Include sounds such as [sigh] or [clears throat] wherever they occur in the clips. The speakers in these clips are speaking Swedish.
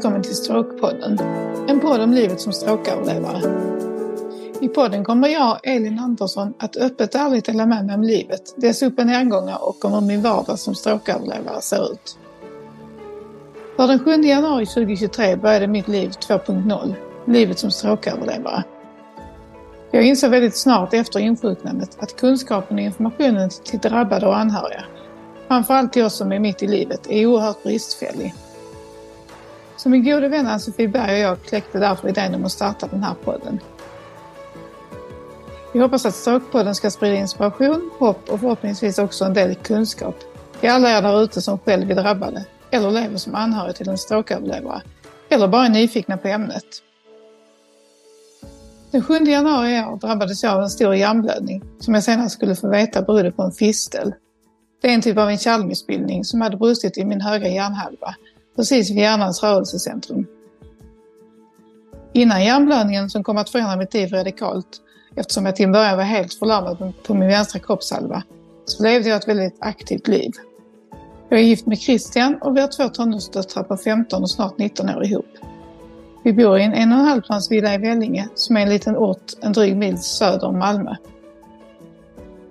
Välkommen till Stråkpodden. En podd om livet som stråköverlevare. I podden kommer jag, Elin Andersson, att öppet och ärligt dela med mig om livet, dess upp och nedgångar och om hur min vardag som stråköverlevare ser ut. För den 7 januari 2023 började mitt liv 2.0, livet som stråköverlevare. Jag insåg väldigt snart efter insjuknandet att kunskapen och informationen till drabbade och anhöriga, framförallt till oss som är mitt i livet, är oerhört bristfällig. Så min gode vän Ann-Sofie Berg och jag kläckte därför idén om att starta den här podden. Vi hoppas att Stråkpodden ska sprida inspiration, hopp och förhoppningsvis också en del kunskap till alla er där ute som själv är drabbade eller lever som anhörig till en stråköverlevare eller bara är nyfikna på ämnet. Den 7 januari i år drabbades jag av en stor hjärnblödning som jag senare skulle få veta berodde på en fistel. Det är en typ av en kärlmissbildning som hade brustit i min högra hjärnhalva precis vid hjärnans rörelsecentrum. Innan hjärnblödningen som kom att förändra mitt liv radikalt, eftersom jag till en början var helt förlamad på min vänstra kroppshalva, så levde jag ett väldigt aktivt liv. Jag är gift med Christian och vi har två tonårsdöttrar på 15 och snart 19 år ihop. Vi bor i en en och en halv villa i Vellinge som är en liten ort en dryg mil söder om Malmö.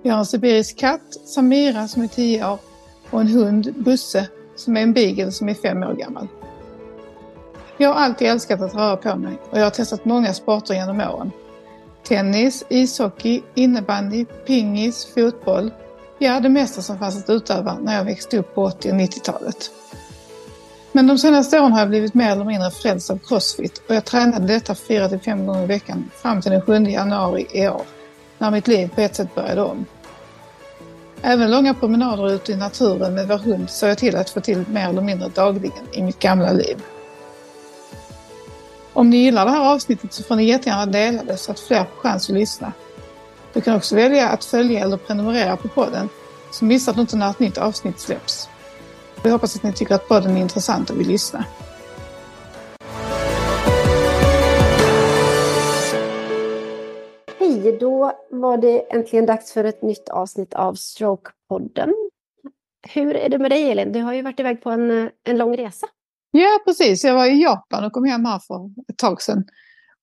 Vi har en sibirisk katt, Samira, som är 10 år och en hund, Busse, som är en beagle som är fem år gammal. Jag har alltid älskat att röra på mig och jag har testat många sporter genom åren. Tennis, ishockey, innebandy, pingis, fotboll. Ja, det mesta som fanns att utöva när jag växte upp på 80 och 90-talet. Men de senaste åren har jag blivit mer eller mindre frälst av crossfit och jag tränade detta 4-5 gånger i veckan fram till den 7 januari i år, när mitt liv på ett sätt började om. Även långa promenader ute i naturen med vår hund såg jag till att få till mer eller mindre dagligen i mitt gamla liv. Om ni gillar det här avsnittet så får ni jättegärna dela det så att fler får chans att lyssna. Du kan också välja att följa eller prenumerera på podden så missar du inte när ett nytt avsnitt släpps. Vi hoppas att ni tycker att podden är intressant och vill lyssna. Då var det äntligen dags för ett nytt avsnitt av Strokepodden. Hur är det med dig Elin? Du har ju varit iväg på en, en lång resa. Ja, precis. Jag var i Japan och kom hem här för ett tag sedan.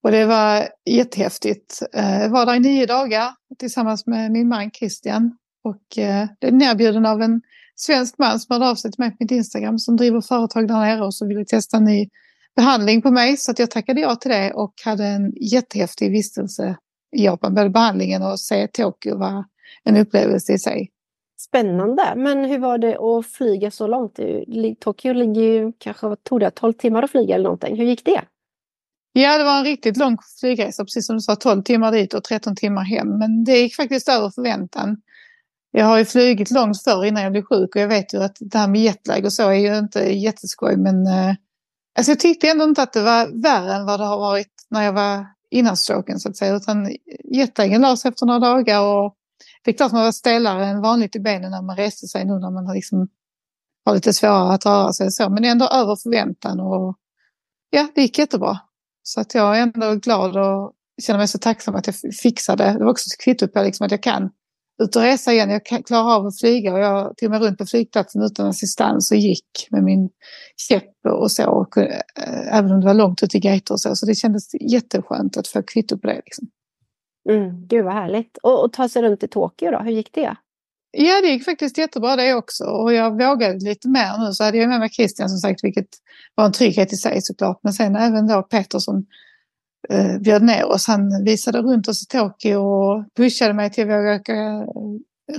Och det var jättehäftigt. Eh, jag var där i nio dagar tillsammans med min man Christian. Och eh, det är nerbjuden av en svensk man som hade av sig till mig på mitt Instagram som driver företag där nere och som ville testa en ny behandling på mig. Så att jag tackade ja till det och hade en jättehäftig vistelse Japan. Både behandlingen och se Tokyo var en upplevelse i sig. Spännande, men hur var det att flyga så långt? Tokyo ligger ju kanske, vad tog det, 12 timmar att flyga eller någonting. Hur gick det? Ja, det var en riktigt lång flygresa, precis som du sa, 12 timmar dit och 13 timmar hem. Men det gick faktiskt över förväntan. Jag har ju flugit långt förr innan jag blev sjuk och jag vet ju att det här med jetlag och så är ju inte jätteskoj. Men eh, alltså jag tyckte ändå inte att det var värre än vad det har varit när jag var innan stroken så att säga. Utan jetlagen lades efter några dagar och det är klart man var stelare än vanligt i benen när man reste sig nu när man har, liksom, har lite svårare att röra sig. Så. Men ändå över förväntan och ja, det gick jättebra. Så att jag är ändå glad och känner mig så tacksam att jag fixade. Det var också ett kvitto på liksom att jag kan ut och resa igen. Jag klarar av att flyga och jag tog mig runt på flygplatsen utan assistans och gick med min käpp och så. Och, äh, även om det var långt ut i gator och så. Så det kändes jätteskönt att få kvitto på det. Liksom. Mm, gud vad härligt. Och, och ta sig runt i Tokyo då, hur gick det? Ja, det gick faktiskt jättebra det också. Och jag vågade lite mer nu. Så hade jag med mig Christian som sagt, vilket var en trygghet i sig såklart. Men sen även då Peter som eh, bjöd ner oss. Han visade runt oss i Tokyo och pushade mig till att våga åka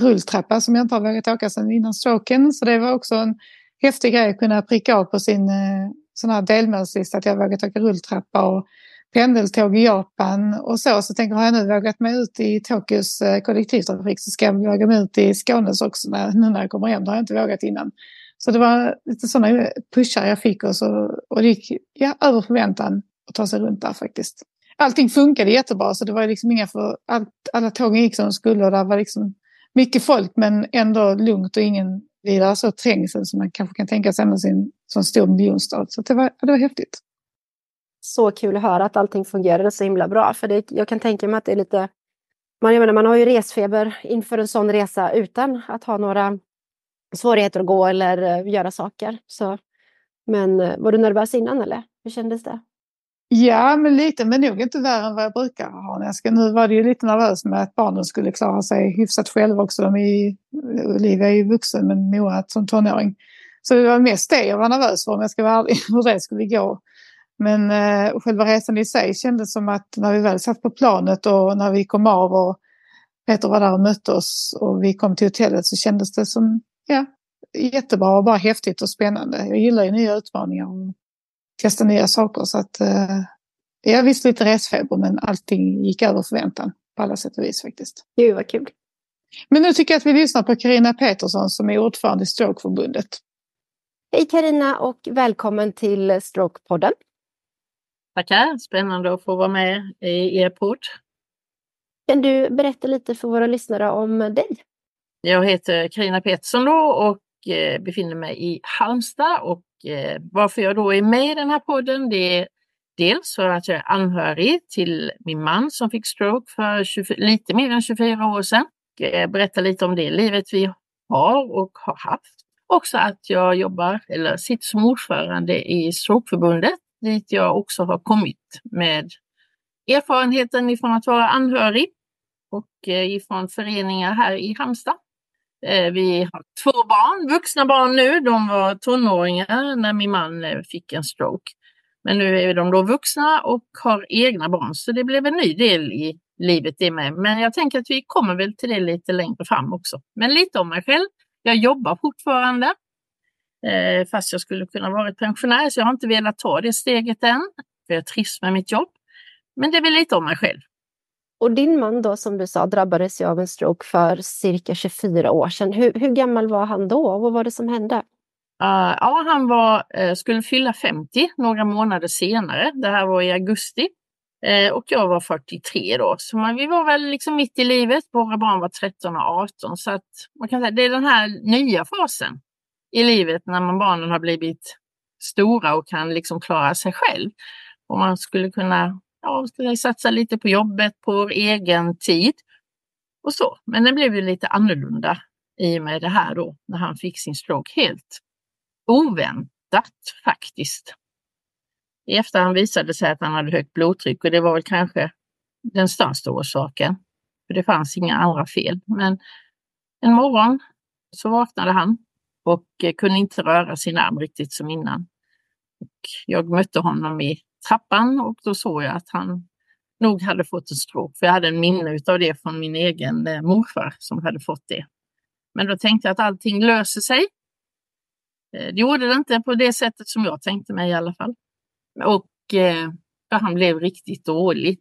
rulltrappa som jag inte har vågat åka sedan innan stroken. Så det var också en häftig grej att kunna pricka av på sin eh, sån här delmålslista att jag vågat åka rulltrappa och pendeltåg i Japan och så. Så tänker jag, har jag nu vågat mig ut i Tokyos eh, kollektivtrafik så ska jag våga mig ut i Skånes också när, nu när jag kommer hem. Det har jag inte vågat innan. Så det var lite sådana pushar jag fick och, så, och det gick ja, över förväntan att ta sig runt där faktiskt. Allting funkade jättebra så det var liksom inga för, allt, alla tågen gick som de skulle och det var liksom mycket folk men ändå lugnt och ingen vidare så trängsel som man kanske kan tänka sig i en sån stor miljonstad. Så det var, det var häftigt. Så kul att höra att allting fungerade så himla bra. För det, jag kan tänka mig att det är lite... Man, jag menar, man har ju resfeber inför en sån resa utan att ha några svårigheter att gå eller eh, göra saker. Så Men eh, var du nervös innan eller hur kändes det? Ja, men lite, men nog inte värre än vad jag brukar ha. Ska, nu var det ju lite nervös med att barnen skulle klara sig hyfsat själva också. De är, Olivia är ju vuxen men Moa som tonåring. Så det var mest det jag var nervös för om jag ska vara ärlig, [laughs] hur det skulle gå. Men eh, själva resan i sig kändes som att när vi väl satt på planet och när vi kom av och Peter var där och mötte oss och vi kom till hotellet så kändes det som ja, jättebra och bara häftigt och spännande. Jag gillar ju nya utmaningar och testa nya saker så att eh, jag visste lite resfeber men allting gick över förväntan på alla sätt och vis faktiskt. Gud vad kul. Men nu tycker jag att vi lyssnar på Karina Petersson som är ordförande i Strokeförbundet. Hej Karina och välkommen till Strokepodden. Tackar, spännande att få vara med i er podd. Kan du berätta lite för våra lyssnare om dig? Jag heter Karina Pettersson då och eh, befinner mig i Halmstad och eh, varför jag då är med i den här podden det är dels för att jag är anhörig till min man som fick stroke för 20, lite mer än 24 år sedan. Eh, jag berättar lite om det livet vi har och har haft. Också att jag jobbar eller sitter som ordförande i Strokeförbundet dit jag också har kommit med erfarenheten ifrån att vara anhörig och eh, ifrån föreningar här i Halmstad. Eh, vi har två barn, vuxna barn nu. De var tonåringar när min man eh, fick en stroke. Men nu är de då vuxna och har egna barn, så det blev en ny del i livet det med. Men jag tänker att vi kommer väl till det lite längre fram också. Men lite om mig själv. Jag jobbar fortfarande, eh, fast jag skulle kunna vara pensionär, så jag har inte velat ta det steget än. För jag trivs med mitt jobb. Men det är väl lite om mig själv. Och din man då, som du sa, drabbades ju av en stroke för cirka 24 år sedan. Hur, hur gammal var han då? Vad var det som hände? Uh, ja, han var, uh, skulle fylla 50 några månader senare. Det här var i augusti. Uh, och jag var 43 då. Så man, vi var väl liksom mitt i livet. Våra barn var 13 och 18. Så att man kan säga det är den här nya fasen i livet när man barnen har blivit stora och kan liksom klara sig själv. Och man skulle kunna ja, ska satsa lite på jobbet, på egen tid och så. Men det blev ju lite annorlunda i och med det här då, när han fick sin stroke helt oväntat faktiskt. I efterhand visade det sig att han hade högt blodtryck och det var väl kanske den största orsaken. För det fanns inga andra fel. Men en morgon så vaknade han och eh, kunde inte röra sin arm riktigt som innan. Och jag mötte honom i trappan och då såg jag att han nog hade fått en stroke. För jag hade en minne av det från min egen eh, morfar som hade fått det. Men då tänkte jag att allting löser sig. Eh, det gjorde det inte på det sättet som jag tänkte mig i alla fall. Och eh, han blev riktigt dålig.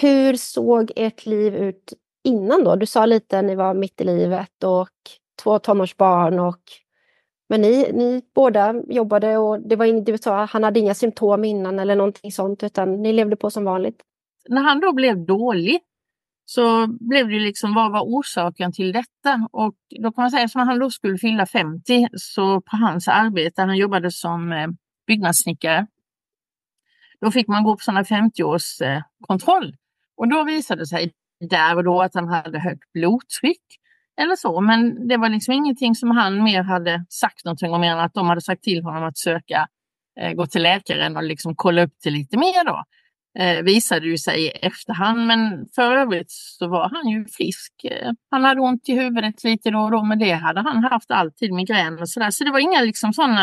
Hur såg ert liv ut innan då? Du sa lite att ni var mitt i livet och två tonårsbarn och men ni, ni båda jobbade och det var du sa, han hade inga symptom innan eller någonting sånt utan ni levde på som vanligt. När han då blev dålig så blev det liksom, vad var orsaken till detta? Och då kan man säga, som han då skulle fylla 50, så på hans arbete, han jobbade som eh, byggnadssnickare, då fick man gå på sådana 50-årskontroll. Och då visade det sig där och då att han hade högt blodtryck eller så. Men det var liksom ingenting som han mer hade sagt någonting om, mer än att de hade sagt till honom att söka, eh, gå till läkaren och liksom kolla upp det lite mer då. Eh, visade ju sig i efterhand, men för övrigt så var han ju frisk. Eh, han hade ont i huvudet lite då och då, men det hade han haft alltid, migrän och sådär. Så det var inga liksom sådana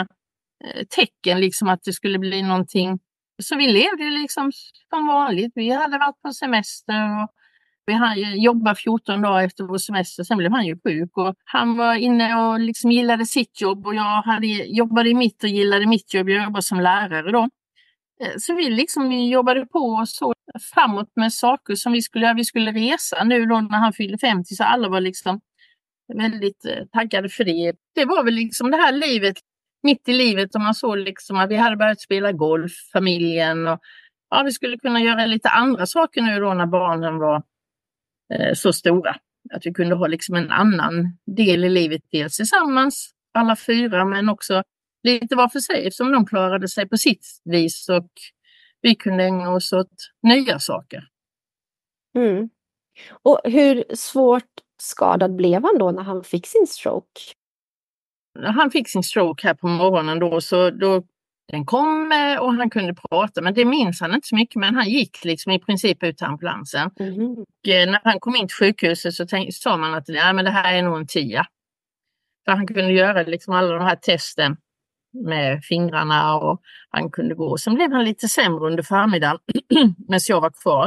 eh, tecken liksom att det skulle bli någonting. Så vi levde liksom som vanligt. Vi hade varit på semester och vi jobbade 14 dagar efter vår semester, sen blev han ju sjuk och han var inne och liksom gillade sitt jobb och jag hade, jobbade i mitt och gillade mitt jobb. Jag jobbade som lärare då. Eh, så vi liksom jobbade på och så framåt med saker som vi skulle göra. Vi skulle resa nu då när han fyllde 50 så alla var liksom väldigt eh, taggade för det. Det var väl liksom det här livet mitt i livet och man såg liksom att vi hade börjat spela golf, familjen och ja, vi skulle kunna göra lite andra saker nu då när barnen var så stora. Att vi kunde ha liksom en annan del i livet, dels tillsammans alla fyra, men också lite var för sig eftersom de klarade sig på sitt vis och vi kunde ägna oss åt nya saker. Mm. Och hur svårt skadad blev han då när han fick sin stroke? När han fick sin stroke här på morgonen då så då den kom och han kunde prata, men det minns han inte så mycket. Men han gick liksom i princip ut till ambulansen. Mhm. Och eh, när han kom in till sjukhuset så tänk, sa man att ja, men det här är nog en tia. För han kunde göra liksom alla de här testen med fingrarna och han kunde gå. Sen blev han lite sämre under förmiddagen [clears throat] medan jag var kvar.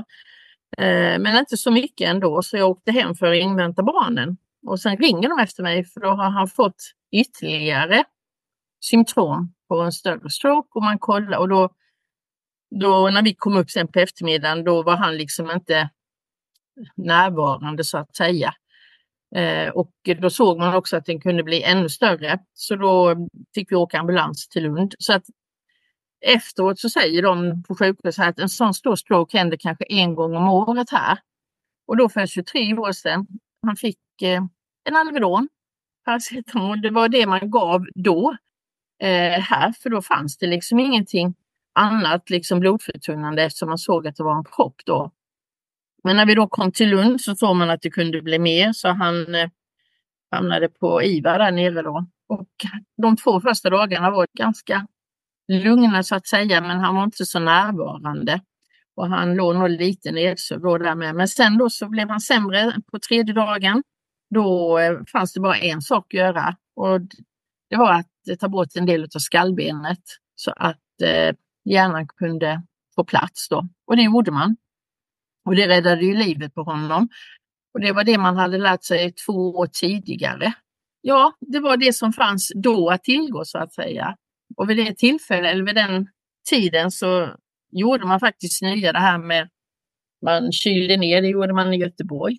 Eh, Men inte så mycket ändå så jag åkte hem för att invänta barnen. Och sen ringer de efter mig för då har han fått ytterligare symptom på en större stroke och man kollar och då, då när vi kom upp sen på eftermiddagen då var han liksom inte närvarande så att säga. Eh, och då såg man också att den kunde bli ännu större. Så då fick vi åka ambulans till Lund. Så att efteråt så säger de på sjukhuset att en sån stor stroke händer kanske en gång om året här. Och då för 23 år sedan, han fick eh, en Alvedon, paracetamol, det var det man gav då eh, här, för då fanns det liksom ingenting annat liksom blodförtunnande eftersom man såg att det var en propp då. Men när vi då kom till Lund så såg man att det kunde bli mer så han eh, hamnade på IVA där nere då. Och de två första dagarna var ganska lugna så att säga, men han var inte så närvarande. Och han låg nog lite nedsövd då där med. Men sen då så blev han sämre på tredje dagen. Då eh, fanns det bara en sak att göra och det var att ta bort en del av skallbenet så att eh, hjärnan kunde få plats då. Och det gjorde man. Och det räddade ju livet på honom. Och det var det man hade lärt sig två år tidigare. Ja, det var det som fanns då att tillgå så att säga. Och vid det tillfället, eller vid den tiden så gjorde man faktiskt nya det här med man kylde ner, det gjorde man i Göteborg.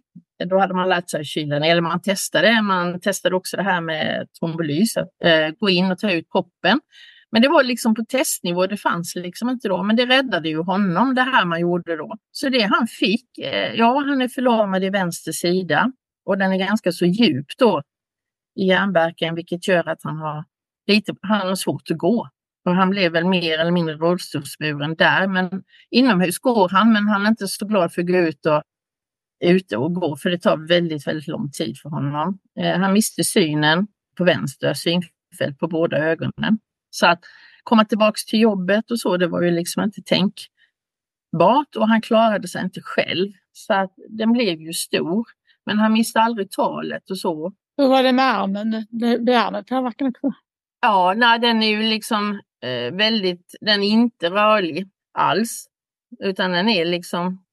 Då hade man lärt sig att kyla ner, eller man testade. Man testade också det här med trombolys, att eh, gå in och ta ut proppen. Men det var liksom på testnivå, det fanns liksom inte då. Men det räddade ju honom, det här man gjorde då. Så det han fick, eh, ja han är förlamad i vänster sida och den är ganska så djup då i hjärnbarken, vilket gör att han har lite, han har svårt att gå. Och han blev väl mer eller mindre rullstolsburen där. Men inomhus går han, men han är inte så glad för att gå ut och ute och gå, för det tar väldigt, väldigt lång tid för honom. Eh, han miste synen på vänster, synfält på båda ögonen. Så att komma tillbaks till jobbet och så, det var ju liksom inte tänkbart och han klarade sig inte själv. Så att den blev ju stor. Men han miste aldrig talet och så. Hur var det med armen? Blev armen påverkad också? Ja, nej, den är ju liksom eh, väldigt, den är inte rörlig alls. Utan den är liksom,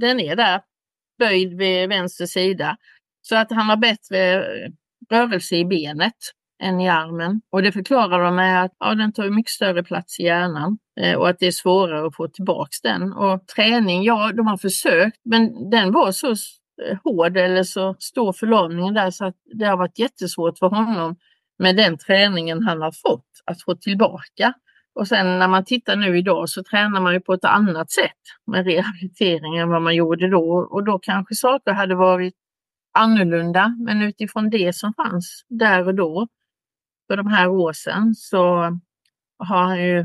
den är där böjd vid vänster sida. Så att han har bättre rörelse i benet än i armen. Och det förklarar de med att ja, den tar mycket större plats i hjärnan eh, och att det är svårare att få tillbaks den. Och träning, ja, de har försökt, men den var så eh, hård eller så stor förlamning där så att det har varit jättesvårt för honom med den träningen han har fått att få tillbaka. Och sen när man tittar nu idag så tränar man ju på ett annat sätt med rehabilitering än vad man gjorde då och då kanske saker hade varit annorlunda. Men utifrån det som fanns där och då för de här åren, sedan så har han ju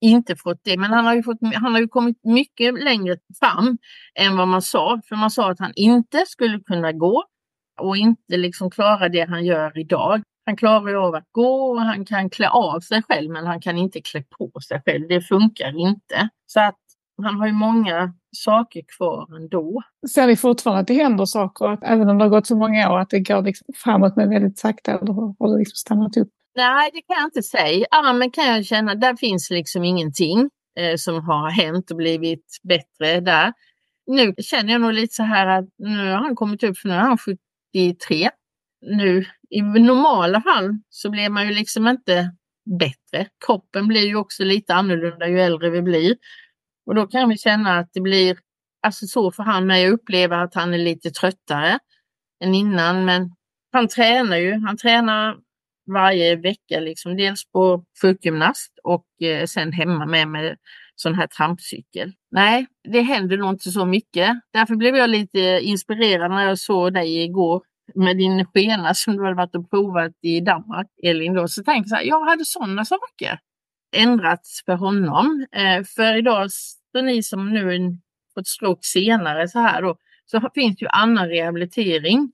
inte fått det. Men han har ju, fått, han har ju kommit mycket längre fram än vad man sa. För man sa att han inte skulle kunna gå och inte liksom klara det han gör idag. Han klarar ju av att gå och han kan klä av sig själv men han kan inte klä på sig själv. Det funkar inte. Så att han har ju många saker kvar ändå. Ser ni fortfarande att det händer saker, att även om det har gått så många år, att det går liksom framåt men väldigt sakta eller har det liksom stannat upp? Nej, det kan jag inte säga. Armen kan jag känna, där finns liksom ingenting eh, som har hänt och blivit bättre där. Nu känner jag nog lite så här att nu har han kommit upp, för nu är han 73. Nu i normala fall så blir man ju liksom inte bättre. Kroppen blir ju också lite annorlunda ju äldre vi blir. Och då kan vi känna att det blir, alltså så för han med, jag upplever att han är lite tröttare än innan. Men han tränar ju, han tränar varje vecka, liksom, dels på sjukgymnast och eh, sen hemma med med sån här trampcykel. Nej, det händer nog inte så mycket. Därför blev jag lite inspirerad när jag såg dig igår med din skena alltså, som du hade varit och provat i Danmark, Elin. Då. Så tänkte jag så här, jag hade sådana saker ändrats för honom. Eh, för idag, så ni som nu fått stroke senare så här då, så finns ju annan rehabilitering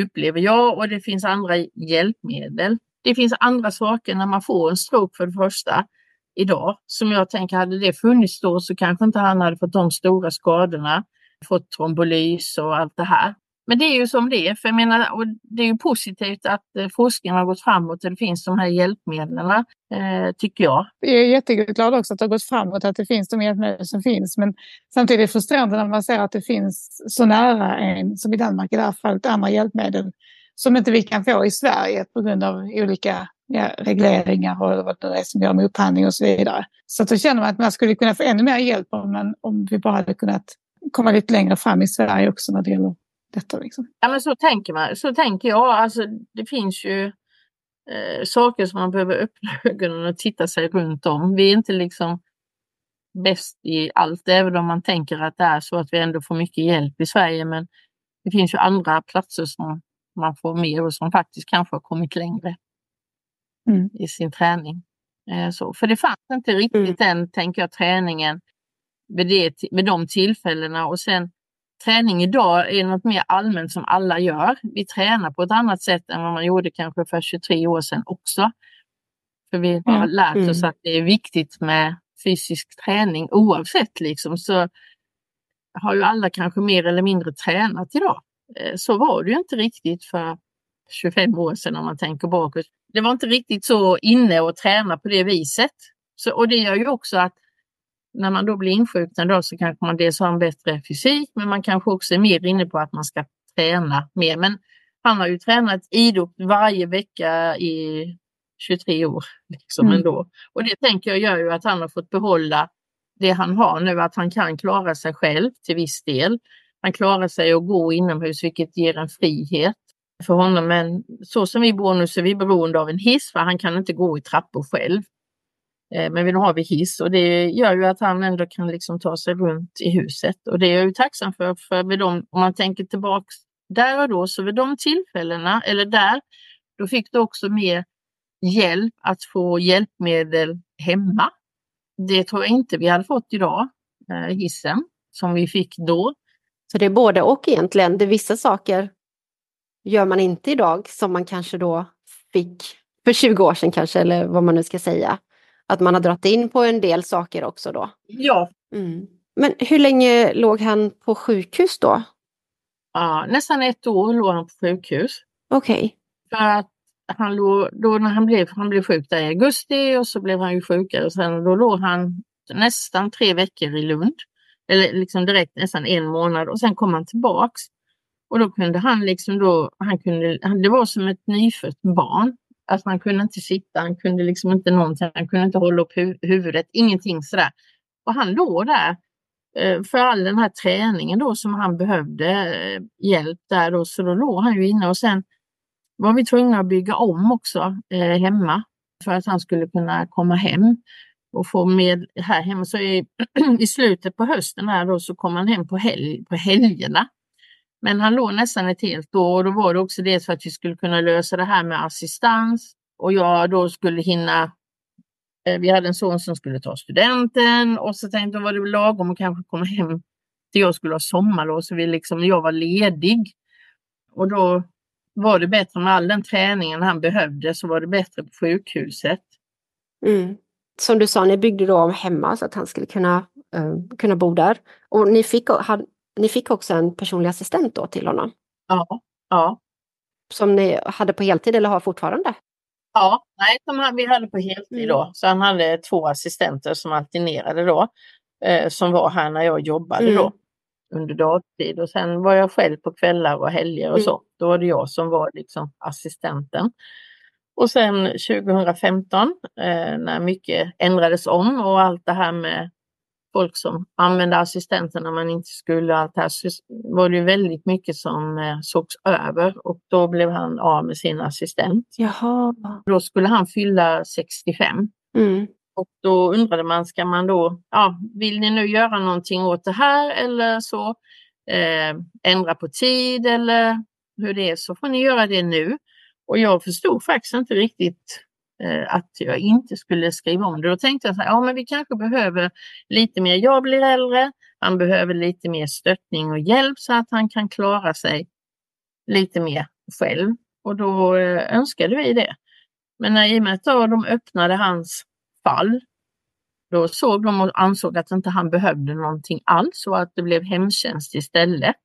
upplever jag och det finns andra hjälpmedel. Det finns andra saker när man får en stroke för det första. idag. Som jag tänker, hade det funnits då så kanske inte han hade fått de stora skadorna, fått trombolys och allt det här. Men det är ju som det är, för jag menar, och det är ju positivt att eh, forskningen har gått framåt och det finns de här hjälpmedlen, eh, tycker jag. Jag är jätteglad också att det har gått framåt, att det finns de hjälpmedel som finns. Men samtidigt är det frustrerande när man ser att det finns så nära en, som i Danmark i det här fallet, andra hjälpmedel som inte vi kan få i Sverige på grund av olika ja, regleringar och vad det är som gör med upphandling och så vidare. Så då känner man att man skulle kunna få ännu mer hjälp om, man, om vi bara hade kunnat komma lite längre fram i Sverige också när det gäller detta. Liksom. Ja men så tänker man, så tänker jag. Alltså, det finns ju eh, saker som man behöver öppna ögonen och titta sig runt om. Vi är inte liksom bäst i allt, även om man tänker att det är så att vi ändå får mycket hjälp i Sverige. Men det finns ju andra platser som man får mer och som faktiskt kanske har kommit längre mm. i sin träning. Eh, så, för det fanns inte riktigt mm. den, tänker jag, träningen vid, det, vid de tillfällena. Och sen träning idag är något mer allmänt som alla gör. Vi tränar på ett annat sätt än vad man gjorde kanske för 23 år sedan också. För vi har mm. lärt oss mm. att det är viktigt med fysisk träning oavsett liksom så har ju alla kanske mer eller mindre tränat idag. Eh, så var det ju inte riktigt för 25 år sedan om man tänker bakåt. Det var inte riktigt så inne att träna på det viset. Så, och det gör ju också att när man då blir insjuknad då så kanske man dels har en bättre fysik men man kanske också är mer inne på att man ska träna mer. Men han har ju tränat idrott varje vecka i 23 år liksom mm. ändå. Och det tänker jag gör ju att han har fått behålla det han har nu, att han kan klara sig själv till viss del. Han klarar sig att gå inomhus vilket ger en frihet för honom. Men så som vi bor nu så är vi beroende av en hiss för han kan inte gå i trappor själv. Eh, men nu har vi hiss och det gör ju att han ändå kan liksom ta sig runt i huset. Och det är jag ju tacksam för, för vid dem, om man tänker tillbaks där och då, så vid de tillfällena, eller där, då fick du också mer hjälp att få hjälpmedel hemma. Det tror jag inte vi hade fått idag, eh, hissen, som vi fick då. Så det är både och egentligen. Det är vissa saker gör man inte idag som man kanske då fick för 20 år sedan kanske, eller vad man nu ska säga. Att man har dragit in på en del saker också då. Ja. Mm. Men hur länge låg han på sjukhus då? Ja, nästan ett år låg han på sjukhus. Okej. Okay. För att han låg, då när han blev, han blev sjuk där i augusti och så blev han ju sjukare och sen då låg han nästan tre veckor i Lund. Eller liksom direkt nästan en månad och sen kom han tillbaks. Och då kunde han liksom då, han kunde, det var som ett nyfött barn. Alltså han kunde inte sitta, han kunde liksom inte någonting, han kunde inte hålla upp hu huvudet, ingenting sådär. Och han låg där eh, för all den här träningen då som han behövde eh, hjälp där då, så då låg han ju inne och sen var vi tvungna att bygga om också eh, hemma för att han skulle kunna komma hem och få med här hemma. Så i, [clears throat] i slutet på hösten här då så kom han hem på, helg, på helgerna. Men han låg nästan ett helt år och då var det också det för att vi skulle kunna lösa det här med assistans och jag då skulle hinna eh, vi hade en son som skulle ta studenten och så tänkte jag var det lagom att kanske komma hem till jag skulle ha sommarlov så vi liksom, jag var ledig. Och då var det bättre med all den träningen han behövde så var det bättre på sjukhuset. Mm. Som du sa, ni byggde då om hemma så att han skulle kunna, uh, kunna bo där. Och ni fick, han, ni fick också en personlig assistent då till honom? Ja. ja. Som ni hade på heltid eller har fortfarande? Ja, nej, som vi hade på heltid då. Mm. Så han hade två assistenter som alternerade då. Eh, som var här när jag jobbade mm. då under dagtid och sen var jag själv på kvällar och helger och mm. så. Då var det jag som var liksom assistenten. Och sen 2015 eh, när mycket ändrades om och allt det här med folk som använde assistenter när man inte skulle allt här så var det väldigt mycket som eh, sågs över och då blev han av med sin assistent. Jaha. Då skulle han fylla 65. Mm. Och då undrade man, ska man då, ja, vill ni nu göra någonting åt det här eller så? Eh, ändra på tid eller hur det är så får ni göra det nu. Och jag förstod faktiskt inte riktigt Eh, att jag inte skulle skriva om det. Då tänkte jag så här, ja men vi kanske behöver lite mer, jag blir äldre, han behöver lite mer stöttning och hjälp så att han kan klara sig lite mer själv. Och då eh, önskade vi det. Men när, i och med att de öppnade hans fall Då såg de och ansåg att inte han behövde någonting alls och att det blev hemtjänst istället.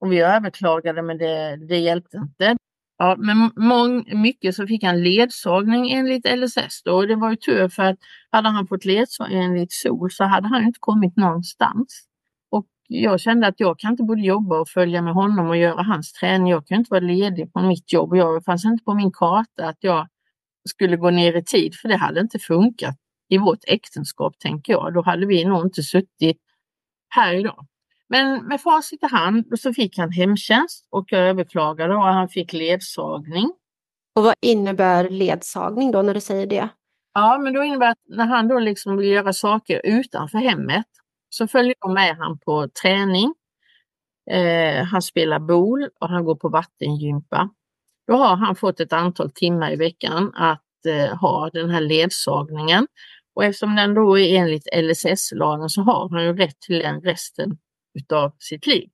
Och vi överklagade men det, det hjälpte inte. Ja, men mång, mycket så fick han ledsagning enligt LSS då. och det var ju tur för att hade han fått ledsagning enligt SOL så hade han inte kommit någonstans. Och jag kände att jag kan inte både jobba och följa med honom och göra hans träning. Jag kan inte vara ledig på mitt jobb. Jag fanns inte på min karta att jag skulle gå ner i tid för det hade inte funkat i vårt äktenskap tänker jag. Då hade vi nog inte suttit här idag. Men med facit i hand så fick han hemtjänst och jag överklagade och han fick ledsagning. Och vad innebär ledsagning då när du säger det? Ja, men då innebär att när han då liksom vill göra saker utanför hemmet så följer jag med han på träning. Eh, han spelar boul och han går på vattengympa. Då har han fått ett antal timmar i veckan att eh, ha den här ledsagningen. Och eftersom den då är enligt LSS-lagen så har han ju rätt till den resten utav sitt liv.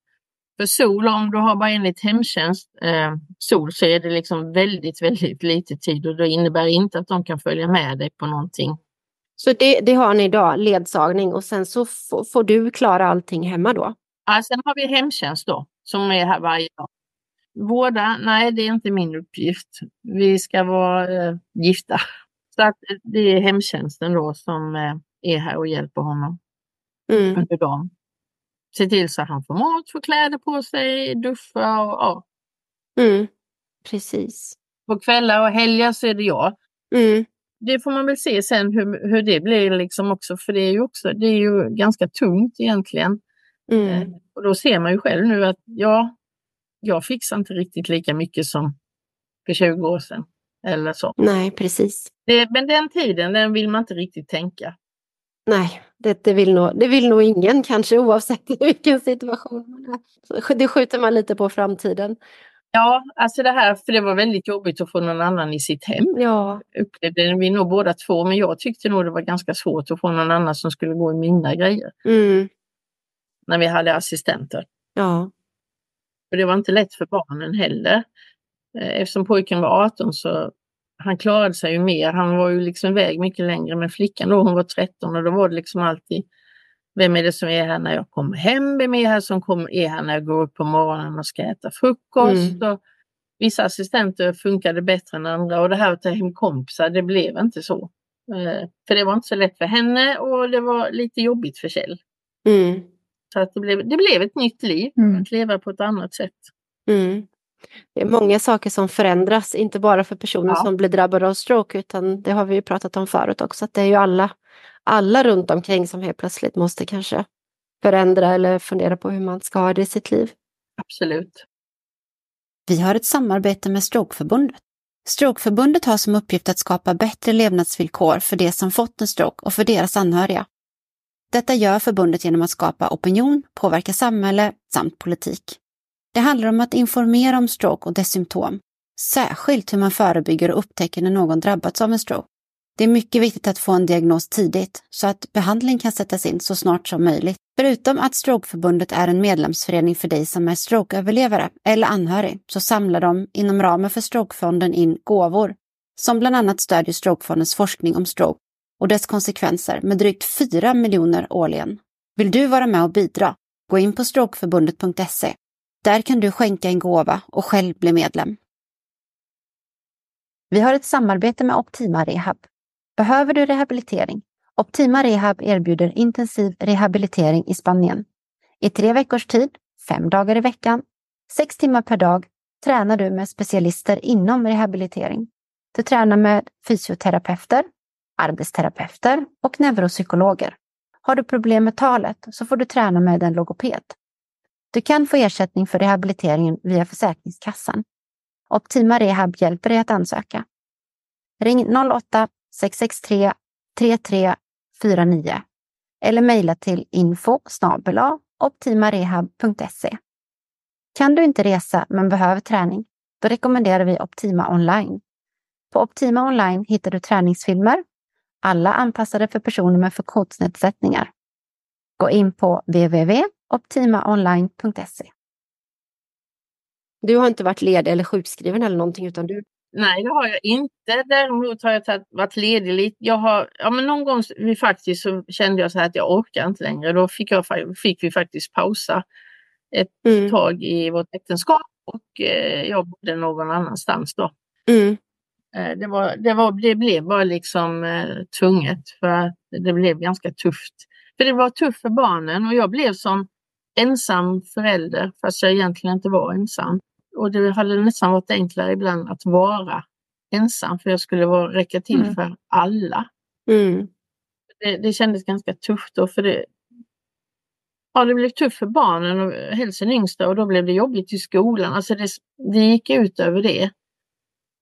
För SOL, om du har bara enligt hemtjänst eh, SOL så är det liksom väldigt, väldigt lite tid och det innebär inte att de kan följa med dig på någonting. Så det, det har ni idag, ledsagning och sen så får du klara allting hemma då? Ja, sen har vi hemtjänst då som är här varje dag. Vårda, nej det är inte min uppgift. Vi ska vara eh, gifta. Så att det är hemtjänsten då som eh, är här och hjälper honom mm. under dagen se till så att han får mat, får kläder på sig, duscha och ja. Mm, precis. På kvällar och helger så är det jag. Mm. Det får man väl se sen hur, hur det blir liksom också, för det är ju också, det är ju ganska tungt egentligen. Mm. Eh, och då ser man ju själv nu att ja, jag fixar inte riktigt lika mycket som för 20 år sedan. Eller så. Nej, precis. Det, men den tiden, den vill man inte riktigt tänka. Nej, det, det, vill nog, det vill nog ingen kanske oavsett [laughs] vilken situation man är. Det skjuter man lite på framtiden. Ja, alltså det här, för det var väldigt jobbigt att få någon annan i sitt hem. Ja. Upplevde vi nog båda två, men jag tyckte nog det var ganska svårt att få någon annan som skulle gå i mina grejer. Mm. När vi hade assistenter. Ja. Och det var inte lätt för barnen heller. Eh, eftersom pojken var 18 så han klarade sig ju mer. Han var ju liksom iväg mycket längre. Men flickan då, hon var 13 och då var det liksom alltid vem är det som är här när jag kommer hem? Vem är här som kommer, är här när jag går upp på morgonen och ska äta frukost? Mm. Vissa assistenter funkade bättre än andra och det här att ta hem kompisar, det blev inte så. Eh, för det var inte så lätt för henne och det var lite jobbigt för Kjell. Mm. Så att det, blev, det blev ett nytt liv, mm. att leva på ett annat sätt. Mm. Det är många saker som förändras, inte bara för personer ja. som blir drabbade av stroke, utan det har vi ju pratat om förut också, att det är ju alla, alla runt omkring som helt plötsligt måste kanske förändra eller fundera på hur man ska ha det i sitt liv. Absolut. Vi har ett samarbete med Strokeförbundet. Strokeförbundet har som uppgift att skapa bättre levnadsvillkor för de som fått en stroke och för deras anhöriga. Detta gör förbundet genom att skapa opinion, påverka samhälle samt politik. Det handlar om att informera om stroke och dess symptom, särskilt hur man förebygger och upptäcker när någon drabbats av en stroke. Det är mycket viktigt att få en diagnos tidigt så att behandling kan sättas in så snart som möjligt. Förutom att Strokeförbundet är en medlemsförening för dig som är strokeöverlevare eller anhörig så samlar de inom ramen för Strokefonden in gåvor som bland annat stödjer Strokefondens forskning om stroke och dess konsekvenser med drygt 4 miljoner årligen. Vill du vara med och bidra? Gå in på strokeförbundet.se där kan du skänka en gåva och själv bli medlem. Vi har ett samarbete med Optima Rehab. Behöver du rehabilitering? Optima Rehab erbjuder intensiv rehabilitering i Spanien. I tre veckors tid, fem dagar i veckan, sex timmar per dag tränar du med specialister inom rehabilitering. Du tränar med fysioterapeuter, arbetsterapeuter och neuropsykologer. Har du problem med talet så får du träna med en logoped. Du kan få ersättning för rehabiliteringen via Försäkringskassan. Optima Rehab hjälper dig att ansöka. Ring 08-663 3349 eller mejla till info optimarehab.se. Kan du inte resa men behöver träning? Då rekommenderar vi Optima Online. På Optima Online hittar du träningsfilmer, alla anpassade för personer med funktionsnedsättningar. Gå in på www optimaonline.se. Du har inte varit ledig eller sjukskriven eller någonting utan du Nej, det har jag inte. Däremot har jag tagit, varit ledig lite. Jag har, ja, men någon gång vi faktiskt så kände jag så här att jag orkar inte längre. Då fick, jag, fick vi faktiskt pausa ett mm. tag i vårt äktenskap och eh, jag bodde någon annanstans då. Mm. Eh, det, var, det, var, det blev bara liksom eh, tvunget för att det blev ganska tufft. För det var tufft för barnen och jag blev som ensam förälder fast jag egentligen inte var ensam. Och det hade nästan varit enklare ibland att vara ensam för jag skulle vara, räcka till mm. för alla. Mm. Det, det kändes ganska tufft då för det, ja, det blev tufft för barnen och helst den yngsta och då blev det jobbigt i skolan. Alltså det, det gick ut över det.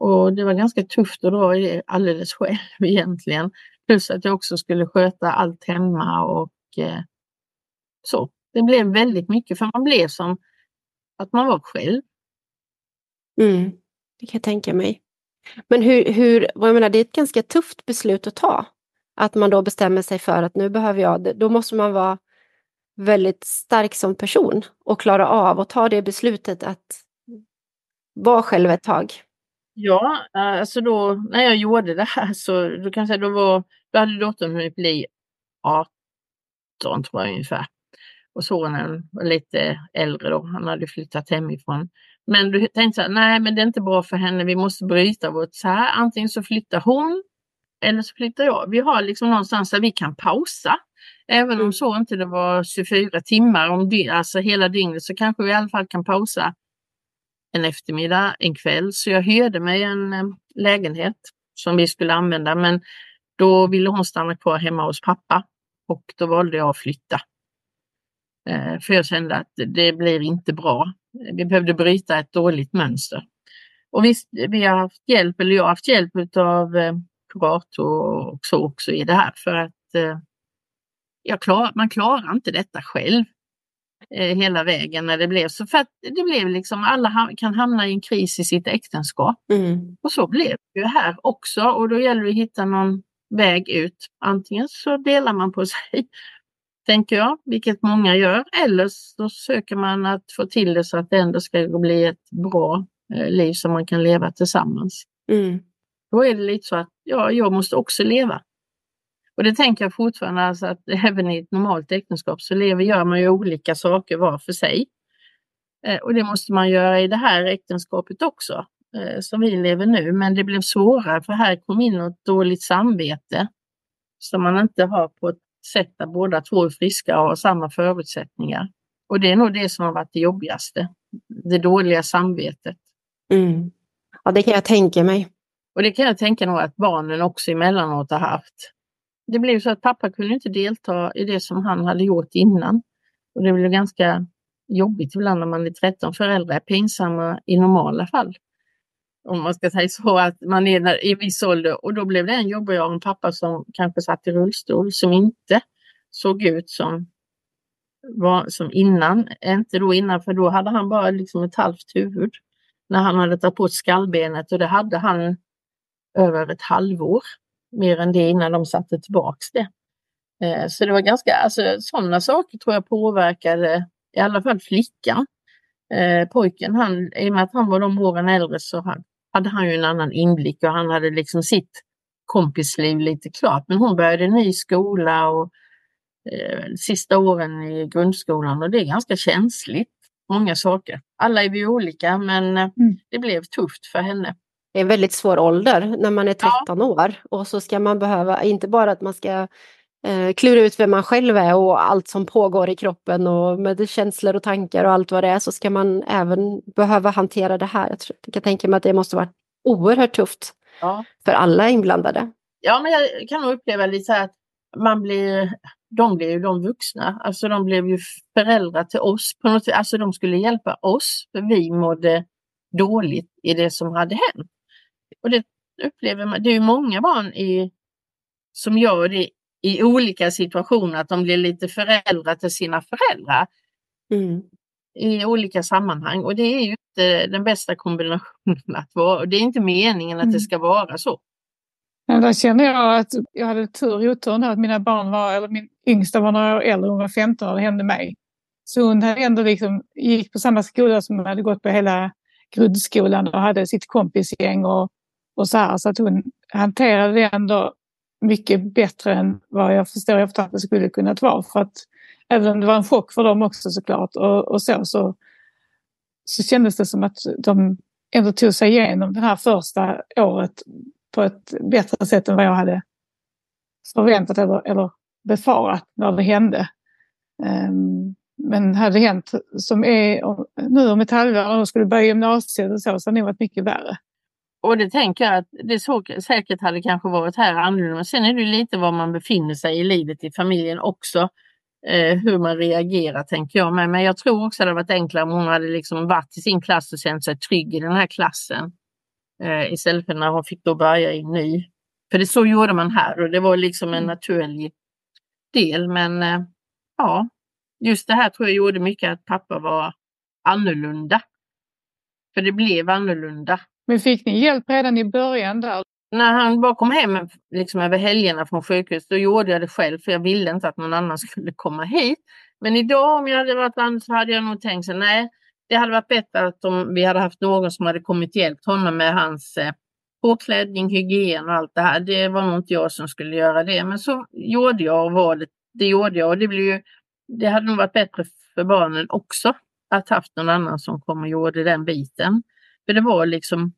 Och det var ganska tufft att dra i det alldeles själv [laughs] egentligen. Plus att jag också skulle sköta allt hemma och eh, så. Det blev väldigt mycket för man blev som att man var själv. Mm, det kan jag tänka mig. Men hur, hur, jag menar, det är ett ganska tufft beslut att ta. Att man då bestämmer sig för att nu behöver jag, då måste man vara väldigt stark som person och klara av att ta det beslutet att vara själv ett tag. Ja, alltså då när jag gjorde det här så då kan jag säga då, var, då hade dottern hunnit bli 18 tror jag ungefär. Och sonen var lite äldre då, han hade flyttat hemifrån. Men du tänkte så här, nej men det är inte bra för henne, vi måste bryta vårt så här. Antingen så flyttar hon eller så flyttar jag. Vi har liksom någonstans där vi kan pausa. Även om mm. så inte det var 24 timmar om dy alltså hela dygnet så kanske vi i alla fall kan pausa en eftermiddag, en kväll. Så jag hyrde mig en eh, lägenhet som vi skulle använda men då ville hon stanna kvar hemma hos pappa och då valde jag att flytta. Eh, för jag kände att det blir inte bra. Vi behövde bryta ett dåligt mönster. Och visst, vi har haft hjälp, eller jag har haft hjälp av eh, kurator och så också i det här för att jag klar, man klarar inte detta själv eh, hela vägen när det blev så. För att det blev liksom, alla kan hamna i en kris i sitt äktenskap. Mm. Och så blev det ju här också och då gäller det att hitta någon väg ut. Antingen så delar man på sig, tänker jag, vilket många gör, eller så söker man att få till det så att det ändå ska bli ett bra eh, liv som man kan leva tillsammans. Mm. Då är det lite så att ja, jag måste också leva. Och det tänker jag fortfarande, alltså att [laughs] även i ett normalt äktenskap så lever, gör man ju olika saker var för sig. Eh, och det måste man göra i det här äktenskapet också, eh, som vi lever nu. Men det blev svårare för här kom in något dåligt samvete som man inte har på ett sätt där båda två är friska och har samma förutsättningar. Och det är nog det som har varit det jobbigaste, det dåliga samvetet. Mm. Ja, det kan jag tänka mig. Och det kan jag tänka nog att barnen också emellanåt har haft det blev så att pappa kunde inte delta i det som han hade gjort innan. Och det blev ganska jobbigt ibland när man är 13 föräldrar, pinsamma i normala fall. Om man ska säga så, att man är i viss ålder och då blev det en jobbig av en pappa som kanske satt i rullstol som inte såg ut som, var, som innan. Inte då innan, för då hade han bara liksom ett halvt huvud. När han hade tagit bort skallbenet och det hade han över ett halvår mer än det innan de satte tillbaks det. Eh, så det var ganska, alltså sådana saker tror jag påverkade i alla fall flickan. Eh, pojken, han, i och med att han var de åren äldre så hade han ju en annan inblick och han hade liksom sitt kompisliv lite klart. Men hon började ny skola och eh, sista åren i grundskolan och det är ganska känsligt. Många saker. Alla är vi olika men mm. det blev tufft för henne det är en väldigt svår ålder när man är 13 ja. år och så ska man behöva, inte bara att man ska eh, klura ut vem man själv är och allt som pågår i kroppen och med känslor och tankar och allt vad det är så ska man även behöva hantera det här. Jag, tror, jag kan tänka mig att det måste vara oerhört tufft ja. för alla inblandade. Ja, men jag kan nog uppleva lite så här att man blir, de blir ju de vuxna, alltså de blev ju föräldrar till oss på något alltså de skulle hjälpa oss för vi mådde dåligt i det som hade hänt. Och det upplever man, det är många barn i, som gör det i olika situationer, att de blir lite föräldrar till sina föräldrar. Mm. I olika sammanhang och det är ju inte den bästa kombinationen att vara. Det är inte meningen att mm. det ska vara så. Men där känner jag att jag hade tur i oturen att mina barn var, eller min yngsta var några år äldre, hon var 15 och det hände mig. Så hon hade ändå liksom, gick på samma skola som hon hade gått på hela grundskolan och hade sitt kompisgäng och och så här. Så att hon hanterade det ändå mycket bättre än vad jag förstår efter att det skulle kunnat vara. För att även om det var en chock för dem också såklart och, och så, så, så kändes det som att de ändå tog sig igenom det här första året på ett bättre sätt än vad jag hade förväntat eller, eller befarat när det hände. Um, men hade det hänt som är nu om ett halvår och de skulle börja gymnasiet och så, så hade det nog varit mycket värre. Och det tänker jag att det så, säkert hade kanske varit här annorlunda. Sen är det lite var man befinner sig i livet i familjen också. Eh, hur man reagerar tänker jag med. Men jag tror också det hade varit enklare om hon hade liksom varit i sin klass och känt sig trygg i den här klassen. Eh, istället för när hon fick då börja i ny. För det så gjorde man här och det var liksom en mm. naturlig del. Men eh, ja, just det här tror jag gjorde mycket att pappa var annorlunda. För det blev annorlunda. Men fick ni hjälp redan i början där? När han bara kom hem liksom över helgerna från sjukhus, då gjorde jag det själv för jag ville inte att någon annan [laughs] skulle komma hit. Men idag om jag hade varit land så hade jag nog tänkt så nej, det hade varit bättre att om vi hade haft någon som hade kommit och hjälpt honom med hans eh, påklädning, hygien och allt det här. Det var nog inte jag som skulle göra det, men så gjorde jag och var det, det gjorde jag och det blev ju, det hade nog varit bättre för barnen också att haft någon annan som kom och gjorde den biten. För det var liksom,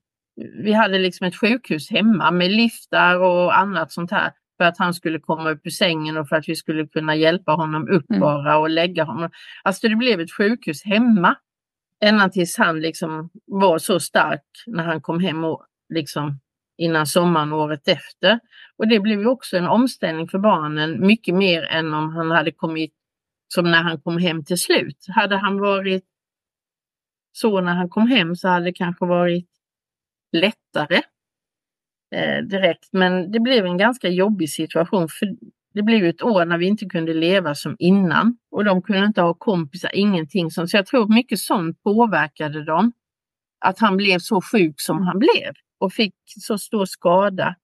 vi hade liksom ett sjukhus hemma med liftar och annat sånt här för att han skulle komma upp ur sängen och för att vi skulle kunna hjälpa honom upp mm. bara och lägga honom. Alltså det blev ett sjukhus hemma. Ända tills han liksom var så stark när han kom hem och liksom innan sommaren året efter. Och det blev ju också en omställning för barnen, mycket mer än om han hade kommit som när han kom hem till slut. Hade han varit så när han kom hem så hade det kanske varit lättare eh, direkt. Men det blev en ganska jobbig situation. för Det blev ett år när vi inte kunde leva som innan och de kunde inte ha kompisar, ingenting sånt. Så jag tror mycket sånt påverkade dem. Att han blev så sjuk som han blev och fick så stor skada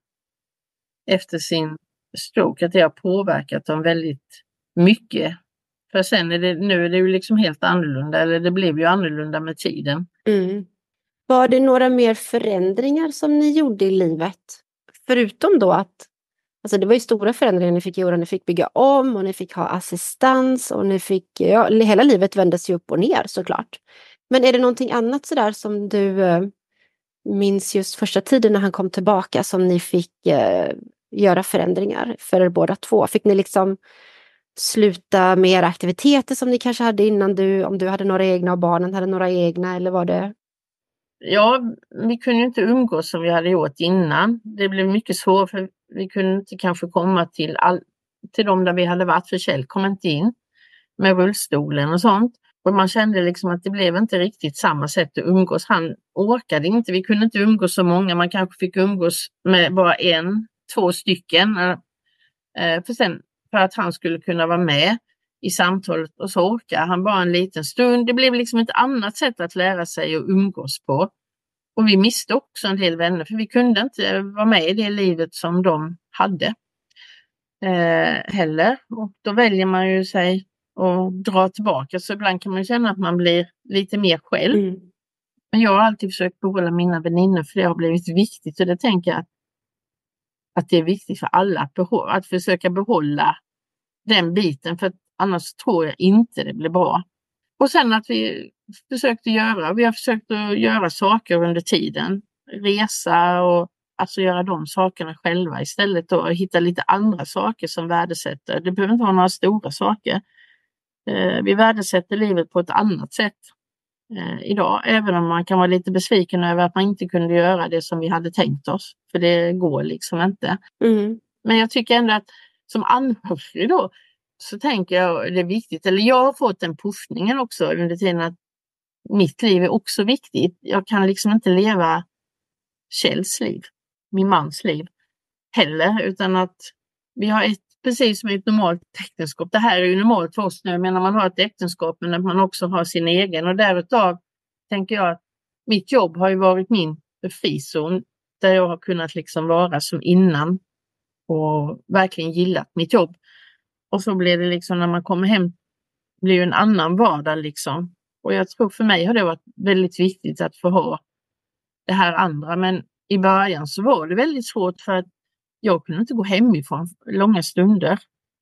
efter sin stroke att det har påverkat dem väldigt mycket. För sen är det, nu är det ju liksom helt annorlunda, eller det blev ju annorlunda med tiden. Mm. Var det några mer förändringar som ni gjorde i livet? Förutom då att Alltså det var ju stora förändringar ni fick göra. Ni fick bygga om och ni fick ha assistans och ni fick... Ja, hela livet vändes ju upp och ner såklart. Men är det någonting annat sådär som du eh, minns just första tiden när han kom tillbaka som ni fick eh, göra förändringar för er båda två? Fick ni liksom sluta med era aktiviteter som ni kanske hade innan du, om du hade några egna och barnen hade några egna eller var det? Ja, vi kunde inte umgås som vi hade gjort innan. Det blev mycket svårt för vi kunde inte kanske komma till, all, till de där vi hade varit för Kjell kom inte in med rullstolen och sånt. Och man kände liksom att det blev inte riktigt samma sätt att umgås. Han orkade inte, vi kunde inte umgås så många, man kanske fick umgås med bara en, två stycken. Eh, för, sen, för att han skulle kunna vara med i samtalet och så orkar han bara en liten stund. Det blev liksom ett annat sätt att lära sig att umgås på. Och vi miste också en del vänner för vi kunde inte vara med i det livet som de hade eh, heller. Och då väljer man ju sig och dra tillbaka. Så ibland kan man känna att man blir lite mer själv. Mm. Men jag har alltid försökt behålla mina vänner för det har blivit viktigt och det tänker jag att, att det är viktigt för alla att, behålla, att försöka behålla den biten för annars tror jag inte det blir bra. Och sen att vi försökte göra, vi har försökt att göra saker under tiden. Resa och alltså göra de sakerna själva istället och hitta lite andra saker som värdesätter. Det behöver inte vara några stora saker. Eh, vi värdesätter livet på ett annat sätt idag, även om man kan vara lite besviken över att man inte kunde göra det som vi hade tänkt oss. För det går liksom inte. Mm. Men jag tycker ändå att som anhörig då så tänker jag det är viktigt, eller jag har fått den pushningen också under tiden att mitt liv är också viktigt. Jag kan liksom inte leva Kjells liv, min mans liv heller, utan att vi har ett precis som i ett normalt äktenskap. Det här är ju normalt för oss nu, men när man har ett äktenskap men att man också har sin egen och därutav tänker jag att mitt jobb har ju varit min frizon där jag har kunnat liksom vara som innan och verkligen gillat mitt jobb. Och så blir det liksom när man kommer hem, blir en annan vardag liksom. Och jag tror för mig har det varit väldigt viktigt att få ha det här andra. Men i början så var det väldigt svårt för att jag kunde inte gå hemifrån långa stunder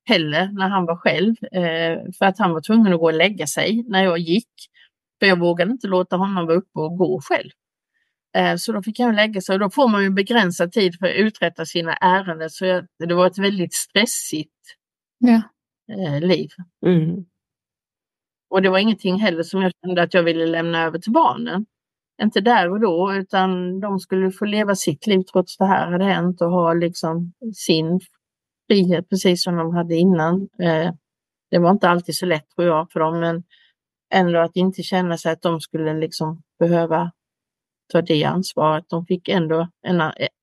heller när han var själv. Eh, för att han var tvungen att gå och lägga sig när jag gick. För jag vågade inte låta honom vara uppe och gå själv. Eh, så då fick jag lägga sig och då får man ju begränsad tid för att uträtta sina ärenden. Så jag, det var ett väldigt stressigt Ja. eh, liv. Mm. Och det var ingenting heller som jag kände att jag ville lämna över till barnen. Inte där och då, utan de skulle få leva sitt liv trots det här hade hänt och ha liksom sin frihet precis som de hade innan. Eh, det var inte alltid så lätt tror jag för dem, men ändå att inte känna sig att de skulle liksom behöva ta det ansvaret. De fick ändå,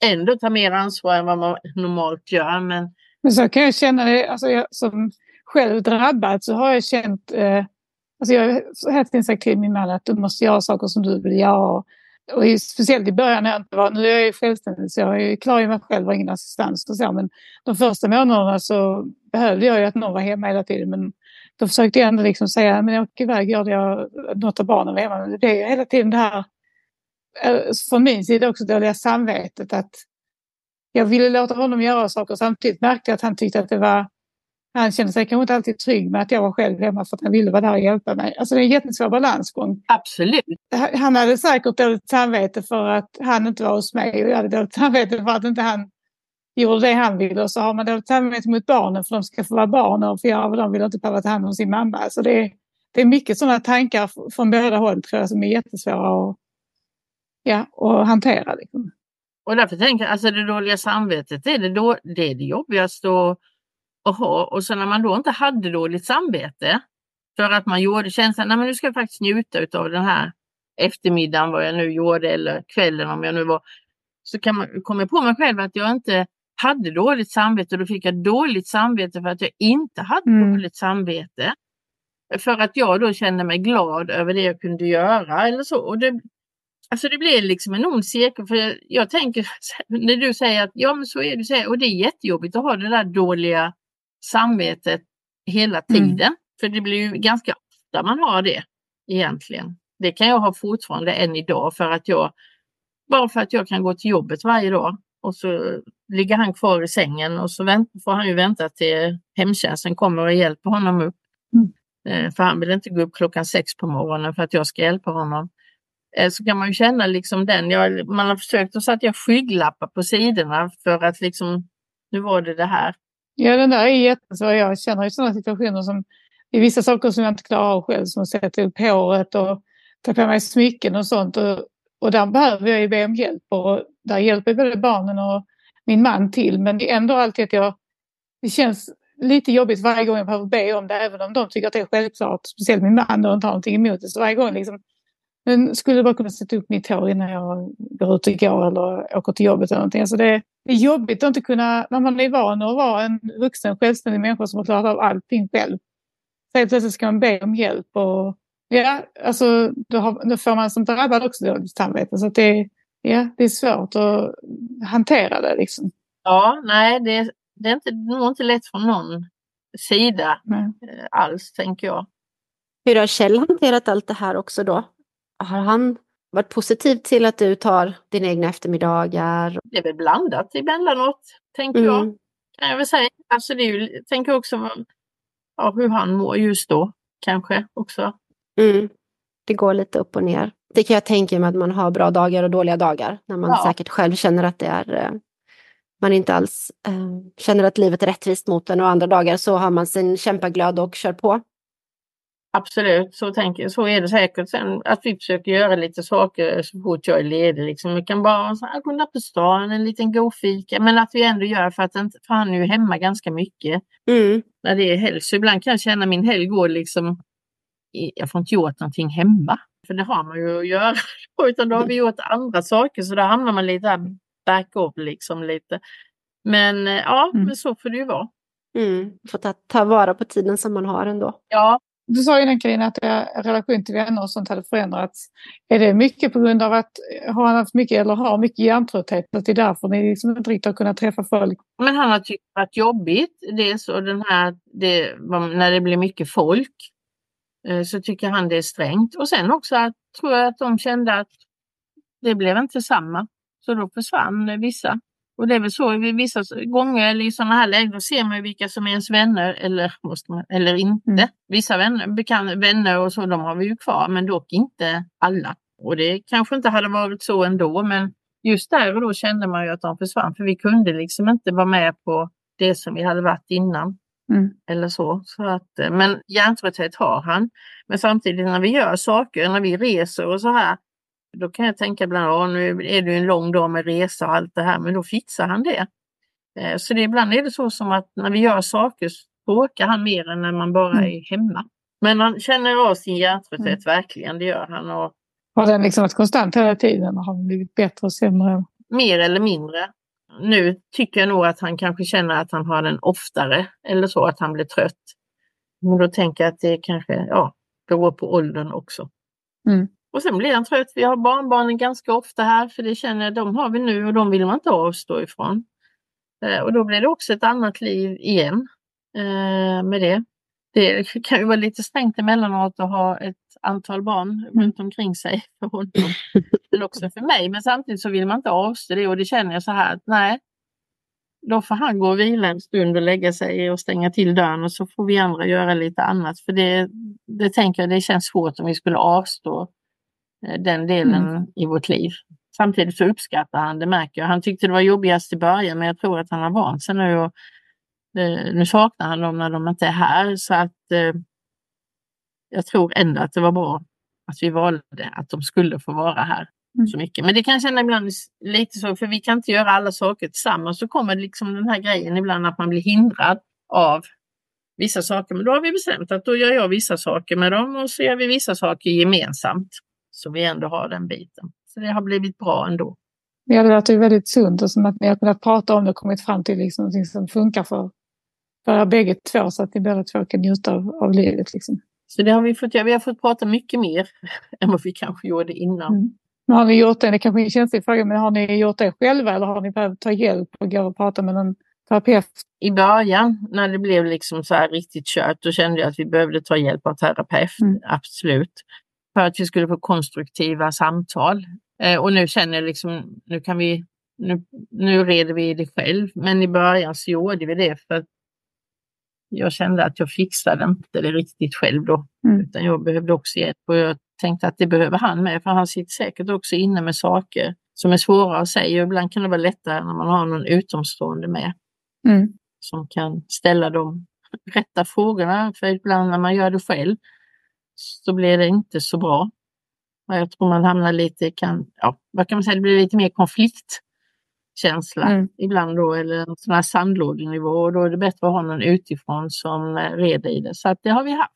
ändå ta mer ansvar än vad man normalt gör. Men, men så kan jag känna det, alltså jag, som själv drabbad så har jag känt eh, Alltså jag har hela tiden sagt till min man att du måste göra saker som du vill göra. Och speciellt i början när jag inte var, nu är jag ju självständig så jag är klar i mig själv och ingen assistans och så. Men de första månaderna så behövde jag ju att någon var hemma hela tiden. Men då försökte jag ändå liksom säga, men jag åker iväg, gör det jag, något av barnen var hemma. Men det är ju hela tiden det här, eh, från min sida också, dåliga samvetet att jag ville låta honom göra saker samtidigt märkte jag att han tyckte att det var han kände sig kanske inte alltid trygg med att jag var själv hemma för att han ville vara där och hjälpa mig. Alltså det är en jättesvår balansgång. Absolut. Han hade säkert dåligt samvete för att han inte var hos mig och jag hade dåligt samvete för att inte han gjorde det han ville. Och så har man dåligt samvete mot barnen för de ska få vara barn och få göra vad de vill och inte behöva ta hand om sin mamma. Så det är, det är mycket sådana tankar från båda håll tror jag som är jättesvåra att, ja, att hantera. Liksom. Och därför tänker jag, alltså det dåliga samvetet, det är det, då, det, är det jobbigaste att att ha. Och så när man då inte hade dåligt samvete för att man gjorde känslan, nej men nu ska jag faktiskt njuta av den här eftermiddagen, vad jag nu gjorde, eller kvällen om jag nu var, så kan man, kom jag på mig själv att jag inte hade dåligt samvete och då fick jag dåligt samvete för att jag inte hade mm. dåligt samvete. För att jag då kände mig glad över det jag kunde göra eller så. Och det, alltså det blev liksom en ond cirkel för jag, jag tänker [laughs] när du säger att ja men så är det, och det är jättejobbigt att ha det där dåliga samvetet hela mm. tiden. Mm. För det blir ju ganska ofta man har det egentligen. Det kan jag ha fortfarande än idag för att jag bara för att jag kan gå till jobbet varje dag och så ligger han kvar i sängen och så får han ju vänta till hemtjänsten kommer och hjälper honom upp. Mm. Eh, för han vill inte gå upp klockan sex på morgonen för att jag ska hjälpa honom. Eh, så kan man ju känna liksom den, jag, man har försökt att sätta skygglappar på sidorna för att liksom, nu var det det här. Ja, den där är jättesvår. Jag känner ju sådana situationer som det är vissa saker som jag inte klarar av själv, som att sätta upp håret och ta på mig smycken och sånt. Och, och där behöver jag ju be om hjälp och där hjälper både barnen och min man till. Men det är ändå alltid att jag, det känns lite jobbigt varje gång jag behöver be om det, även om de tycker att det är självklart. Speciellt min man och inte har någonting emot det. Så varje gång liksom, men skulle bara kunna sätta upp mitt hår innan jag går ut och går eller åker till jobbet eller någonting. Alltså det, det är jobbigt att inte kunna, när man är van att vara en vuxen självständig människa som har klarat av allting själv. Så helt plötsligt ska man be om hjälp och ja, alltså då, har, då får man som drabbad också dåligt samvete. Så det, ja, det är svårt att hantera det liksom. Ja, nej, det, det är inte, nog inte lätt från någon sida nej. Eh, alls, tänker jag. Hur har Kjell hanterat allt det här också då? Har han varit positiv till att du tar dina egna eftermiddagar? Det är väl blandat emellanåt, tänker mm. jag. Kan jag väl säga. Alltså det är ju, tänker också ja, hur han mår just då, kanske också. Mm. Det går lite upp och ner. Det kan jag tänka mig att man har bra dagar och dåliga dagar. När man ja. säkert själv känner att det är eh, man inte alls eh, känner att livet är rättvist mot en och andra dagar så har man sin kämpaglöd och kör på. Absolut, så, tänker, så är det säkert. Sen att vi försöker göra lite saker så fort jag är ledig. Liksom. Vi kan bara så här, gå på stan, en liten god fika. Men att vi ändå gör för att för han är ju hemma ganska mycket. Mm. När det är helg. Så ibland kan jag känna min helg går liksom, jag får inte gjort någonting hemma. För det har man ju att göra. [laughs] Utan då har vi gjort andra saker så då hamnar man lite back-up liksom lite. Men eh, ja, mm. men så får det ju vara. Mm. Får ta, ta vara på tiden som man har ändå. Ja, du sa ju Carina att relation till vänner och sånt hade förändrats. Är det mycket på grund av att har han haft mycket eller har mycket hjärntrötthet? Att det är därför ni liksom inte riktigt har kunnat träffa folk? Men han har tyckt det varit jobbigt. Dels och den här, det, när det blir mycket folk eh, så tycker han det är strängt. Och sen också att, tror jag att de kände att det blev inte samma. Så då försvann vissa. Och det är väl så vissa gånger eller i sådana här lägen, ser man vilka som är ens vänner eller, man, eller inte. Mm. Vissa vänner, bekant, vänner och så, de har vi ju kvar, men dock inte alla. Och det kanske inte hade varit så ändå, men just där och då kände man ju att de försvann, för vi kunde liksom inte vara med på det som vi hade varit innan. Mm. Eller så. så att, eh, men hjärntrötthet har han. Men samtidigt när vi gör saker, när vi reser och så här, då kan jag tänka ibland, nu är det en lång dag med resa och allt det här, men då fixar han det. Eh, så det, ibland är det så som att när vi gör saker så åker han mer än när man bara mm. är hemma. Men han känner av sin hjärntrötthet mm. verkligen, det gör han. Och, har den liksom varit konstant hela tiden? Har han blivit bättre och sämre? Mer eller mindre. Nu tycker jag nog att han kanske känner att han har den oftare eller så, att han blir trött. Men då tänker jag att det kanske ja, beror på åldern också. Mm. Och sen blir han trött. Vi har barnbarnen ganska ofta här för det känner jag, de har vi nu och de vill man inte avstå ifrån. Eh, och då blir det också ett annat liv igen eh, med det. Det kan ju vara lite strängt emellanåt att ha ett antal barn runt omkring sig [laughs] för honom. Också för mig. Men samtidigt så vill man inte avstå det och det känner jag så här att nej, då får han gå och vila en stund och lägga sig och stänga till dörren och så får vi andra göra lite annat. För det, det tänker jag, det känns svårt om vi skulle avstå den delen mm. i vårt liv. Samtidigt så uppskattar han det, märker jag. Han tyckte det var jobbigast i början, men jag tror att han har vant sig nu. Och, eh, nu saknar han dem när de inte är här, så att eh, jag tror ändå att det var bra att vi valde att de skulle få vara här mm. så mycket. Men det kan jag känna ibland lite så, för vi kan inte göra alla saker tillsammans. Så kommer liksom den här grejen ibland att man blir hindrad av vissa saker. Men då har vi bestämt att då gör jag vissa saker med dem och så gör vi vissa saker gemensamt. Så vi ändå har den biten. Så det har blivit bra ändå. Ja, det låter väldigt sunt och som att ni har kunnat prata om det och kommit fram till liksom någonting som funkar för, för er bägge två så att ni båda två kan njuta av, av livet. Liksom. Så det har vi fått göra. Vi har fått prata mycket mer [laughs] än vad vi kanske gjorde innan. Mm. Men har ni gjort det, det kanske är en känslig fråga, men har ni gjort det själva eller har ni behövt ta hjälp och gå och prata med någon terapeut? I början när det blev liksom så här riktigt kört, då kände jag att vi behövde ta hjälp av terapeut. Mm. Absolut för att vi skulle få konstruktiva samtal. Eh, och nu känner jag liksom, nu kan vi, nu, nu reder vi det själv. Men i början så gjorde vi det för att jag kände att jag fixade inte det riktigt själv då. Mm. Utan jag behövde också hjälp och jag tänkte att det behöver han med för han sitter säkert också inne med saker som är svåra att säga och ibland kan det vara lättare när man har någon utomstående med. Mm. Som kan ställa de rätta frågorna. För ibland när man gör det själv så blir det inte så bra. Jag tror man hamnar lite, kan, ja, vad kan man säga, det blir lite mer konfliktkänsla mm. ibland då, eller en sån här sandlådenivå och då är det bättre att ha någon utifrån som eh, reder i det. Så att det har vi haft.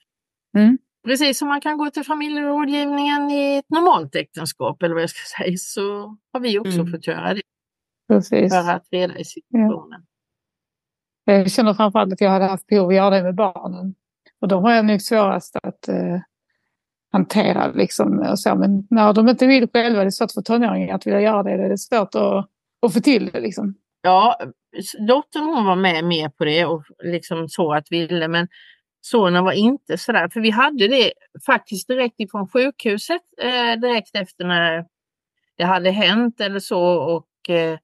Mm. Precis som man kan gå till familjerådgivningen i ett normalt äktenskap eller vad jag ska [laughs] säga, så har vi också mm. fått göra det. Precis. För att reda i situationen. Ja. Jag känner framförallt att jag hade haft behov av att göra det med barnen. Och de har jag nog svårast att eh, hantera. Liksom, och så. Men när de inte vill själva, det är svårt för tonåringar att vilja göra det. Det är svårt att, att få till det. Liksom. Ja, dottern hon var med mer på det och liksom så att ville, men sonen var inte sådär. För vi hade det faktiskt direkt ifrån sjukhuset, eh, direkt efter när det hade hänt eller så. Och eh,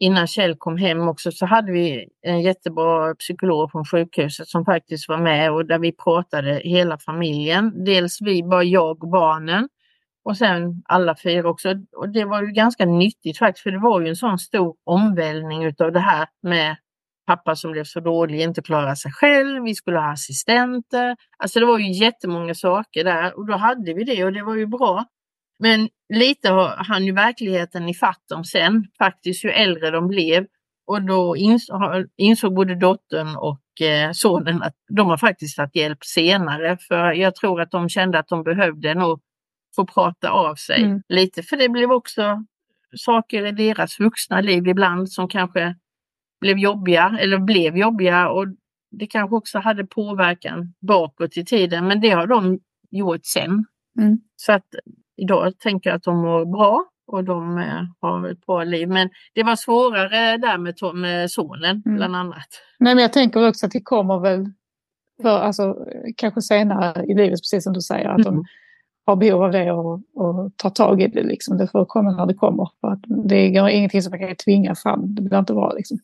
innan Kjell kom hem också så hade vi en jättebra psykolog från sjukhuset som faktiskt var med och där vi pratade hela familjen. Dels vi, bara jag och barnen och sen alla fyra också. Och det var ju ganska nyttigt faktiskt för det var ju en sån stor omvälvning utav det här med pappa som blev så dålig, inte klarade sig själv, vi skulle ha assistenter. Alltså det var ju jättemånga saker där och då hade vi det och det var ju bra. Men lite har han ju verkligheten i dem sen, faktiskt ju äldre de blev. Och då insåg både dottern och eh, sonen att de har faktiskt haft hjälp senare. För jag tror att de kände att de behövde nog få prata av sig mm. lite. För det blev också saker i deras vuxna liv ibland som kanske blev jobbiga eller blev jobbiga. Och det kanske också hade påverkan bakåt i tiden. Men det har de gjort sen. Mm. Så att idag tänker jag att de mår bra och de eh, har ett bra liv. Men det var svårare där med, med sonen mm. bland annat. Nej, men jag tänker också att det kommer väl för, alltså, kanske senare i livet, precis som du säger, att mm. de har behov av det och, och tar tag i det. Liksom. Det får komma när det kommer. För att det är ingenting som man kan tvinga fram. Det blir inte bra. Liksom.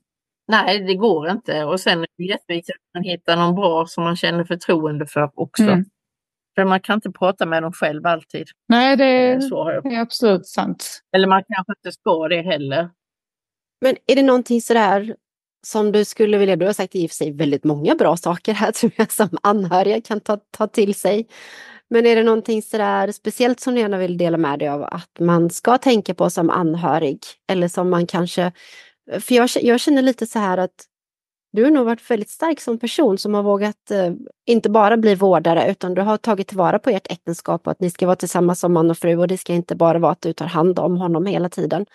Nej, det går inte. Och sen är det jätteviktigt att man hittar någon bra som man känner förtroende för också. Mm. För man kan inte prata med dem själv alltid. Nej, det, eh, Så det är absolut sant. Eller man kanske inte ska det heller. Men är det någonting sådär som du skulle vilja, du har sagt i och för sig väldigt många bra saker här [laughs] tror jag som anhöriga kan ta, ta till sig. Men är det någonting sådär speciellt som du gärna vill dela med dig av att man ska tänka på som anhörig? Eller som man kanske... För jag, jag känner lite så här att du har nog varit väldigt stark som person som har vågat eh, inte bara bli vårdare utan du har tagit tillvara på ert äktenskap och att ni ska vara tillsammans som man och fru och det ska inte bara vara att du tar hand om honom hela tiden.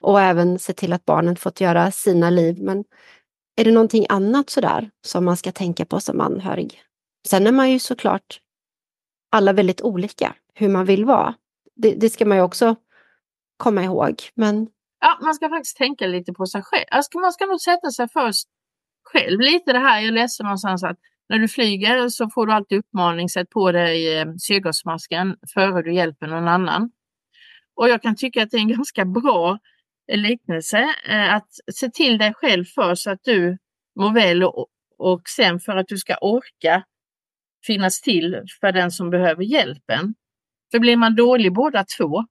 Och även se till att barnen fått göra sina liv. Men är det någonting annat sådär som man ska tänka på som anhörig? Sen är man ju såklart alla väldigt olika hur man vill vara. Det, det ska man ju också komma ihåg. Men... Ja, man ska faktiskt tänka lite på sig själv. Alltså, man ska nog sätta sig först själv lite det här. Jag läste någonstans att när du flyger så får du alltid uppmaning, sätt på dig eh, syrgasmasken före du hjälper någon annan. Och jag kan tycka att det är en [laughs] ganska bra liknelse. Eh, att se till dig själv först så att du mår väl och, och sen för att du ska orka finnas till för den som behöver hjälpen. För blir man dålig båda två,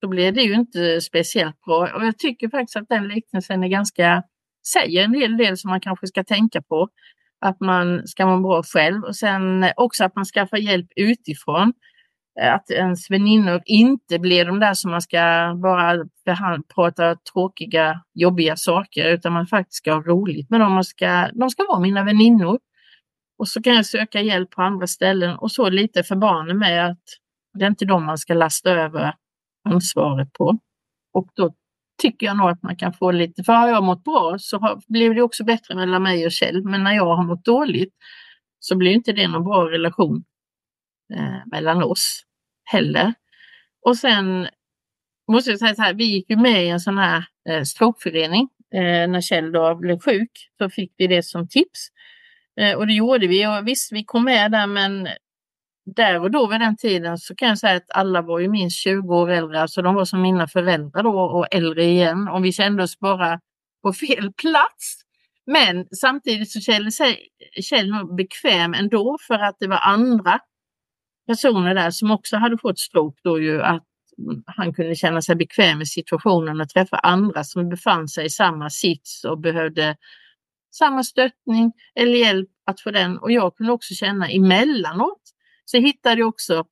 då blir det ju inte speciellt bra. Och jag tycker faktiskt att den liknelsen är ganska, säger en hel del som man kanske ska tänka på. Att man ska må bra själv och sen också att man skaffar hjälp utifrån. Att ens väninnor inte blir de där som man ska bara prata tråkiga, jobbiga saker, utan man faktiskt ska ha roligt med dem. Man ska, de ska vara mina väninnor. Och så kan jag söka hjälp på andra ställen och så lite för barnen med att det är inte dem man ska lasta över ansvaret på. Och då tycker jag nog att man kan få lite, för har jag mått bra så har, blir det också bättre mellan mig och Kjell. Men när jag har mått dåligt så blir inte det någon bra relation eh, mellan oss heller. Och sen måste jag säga så här, vi gick ju med i en sån här eh, strokeförening eh, när Kjell då blev sjuk. Så fick vi det som tips. Eh, och det gjorde vi och visst, vi kom med där men där och då vid den tiden så kan jag säga att alla var ju minst 20 år äldre, alltså de var som mina föräldrar då och äldre igen och vi kände oss bara på fel [laughs] plats. Men samtidigt så kände sig Kjell bekväm ändå för att det var andra personer där som också hade fått stroke då ju att han kunde känna sig bekväm i situationen och träffa andra som befann sig i samma sits och behövde samma stöttning eller hjälp att få den. Och jag kunde också känna emellanåt så hittade jag också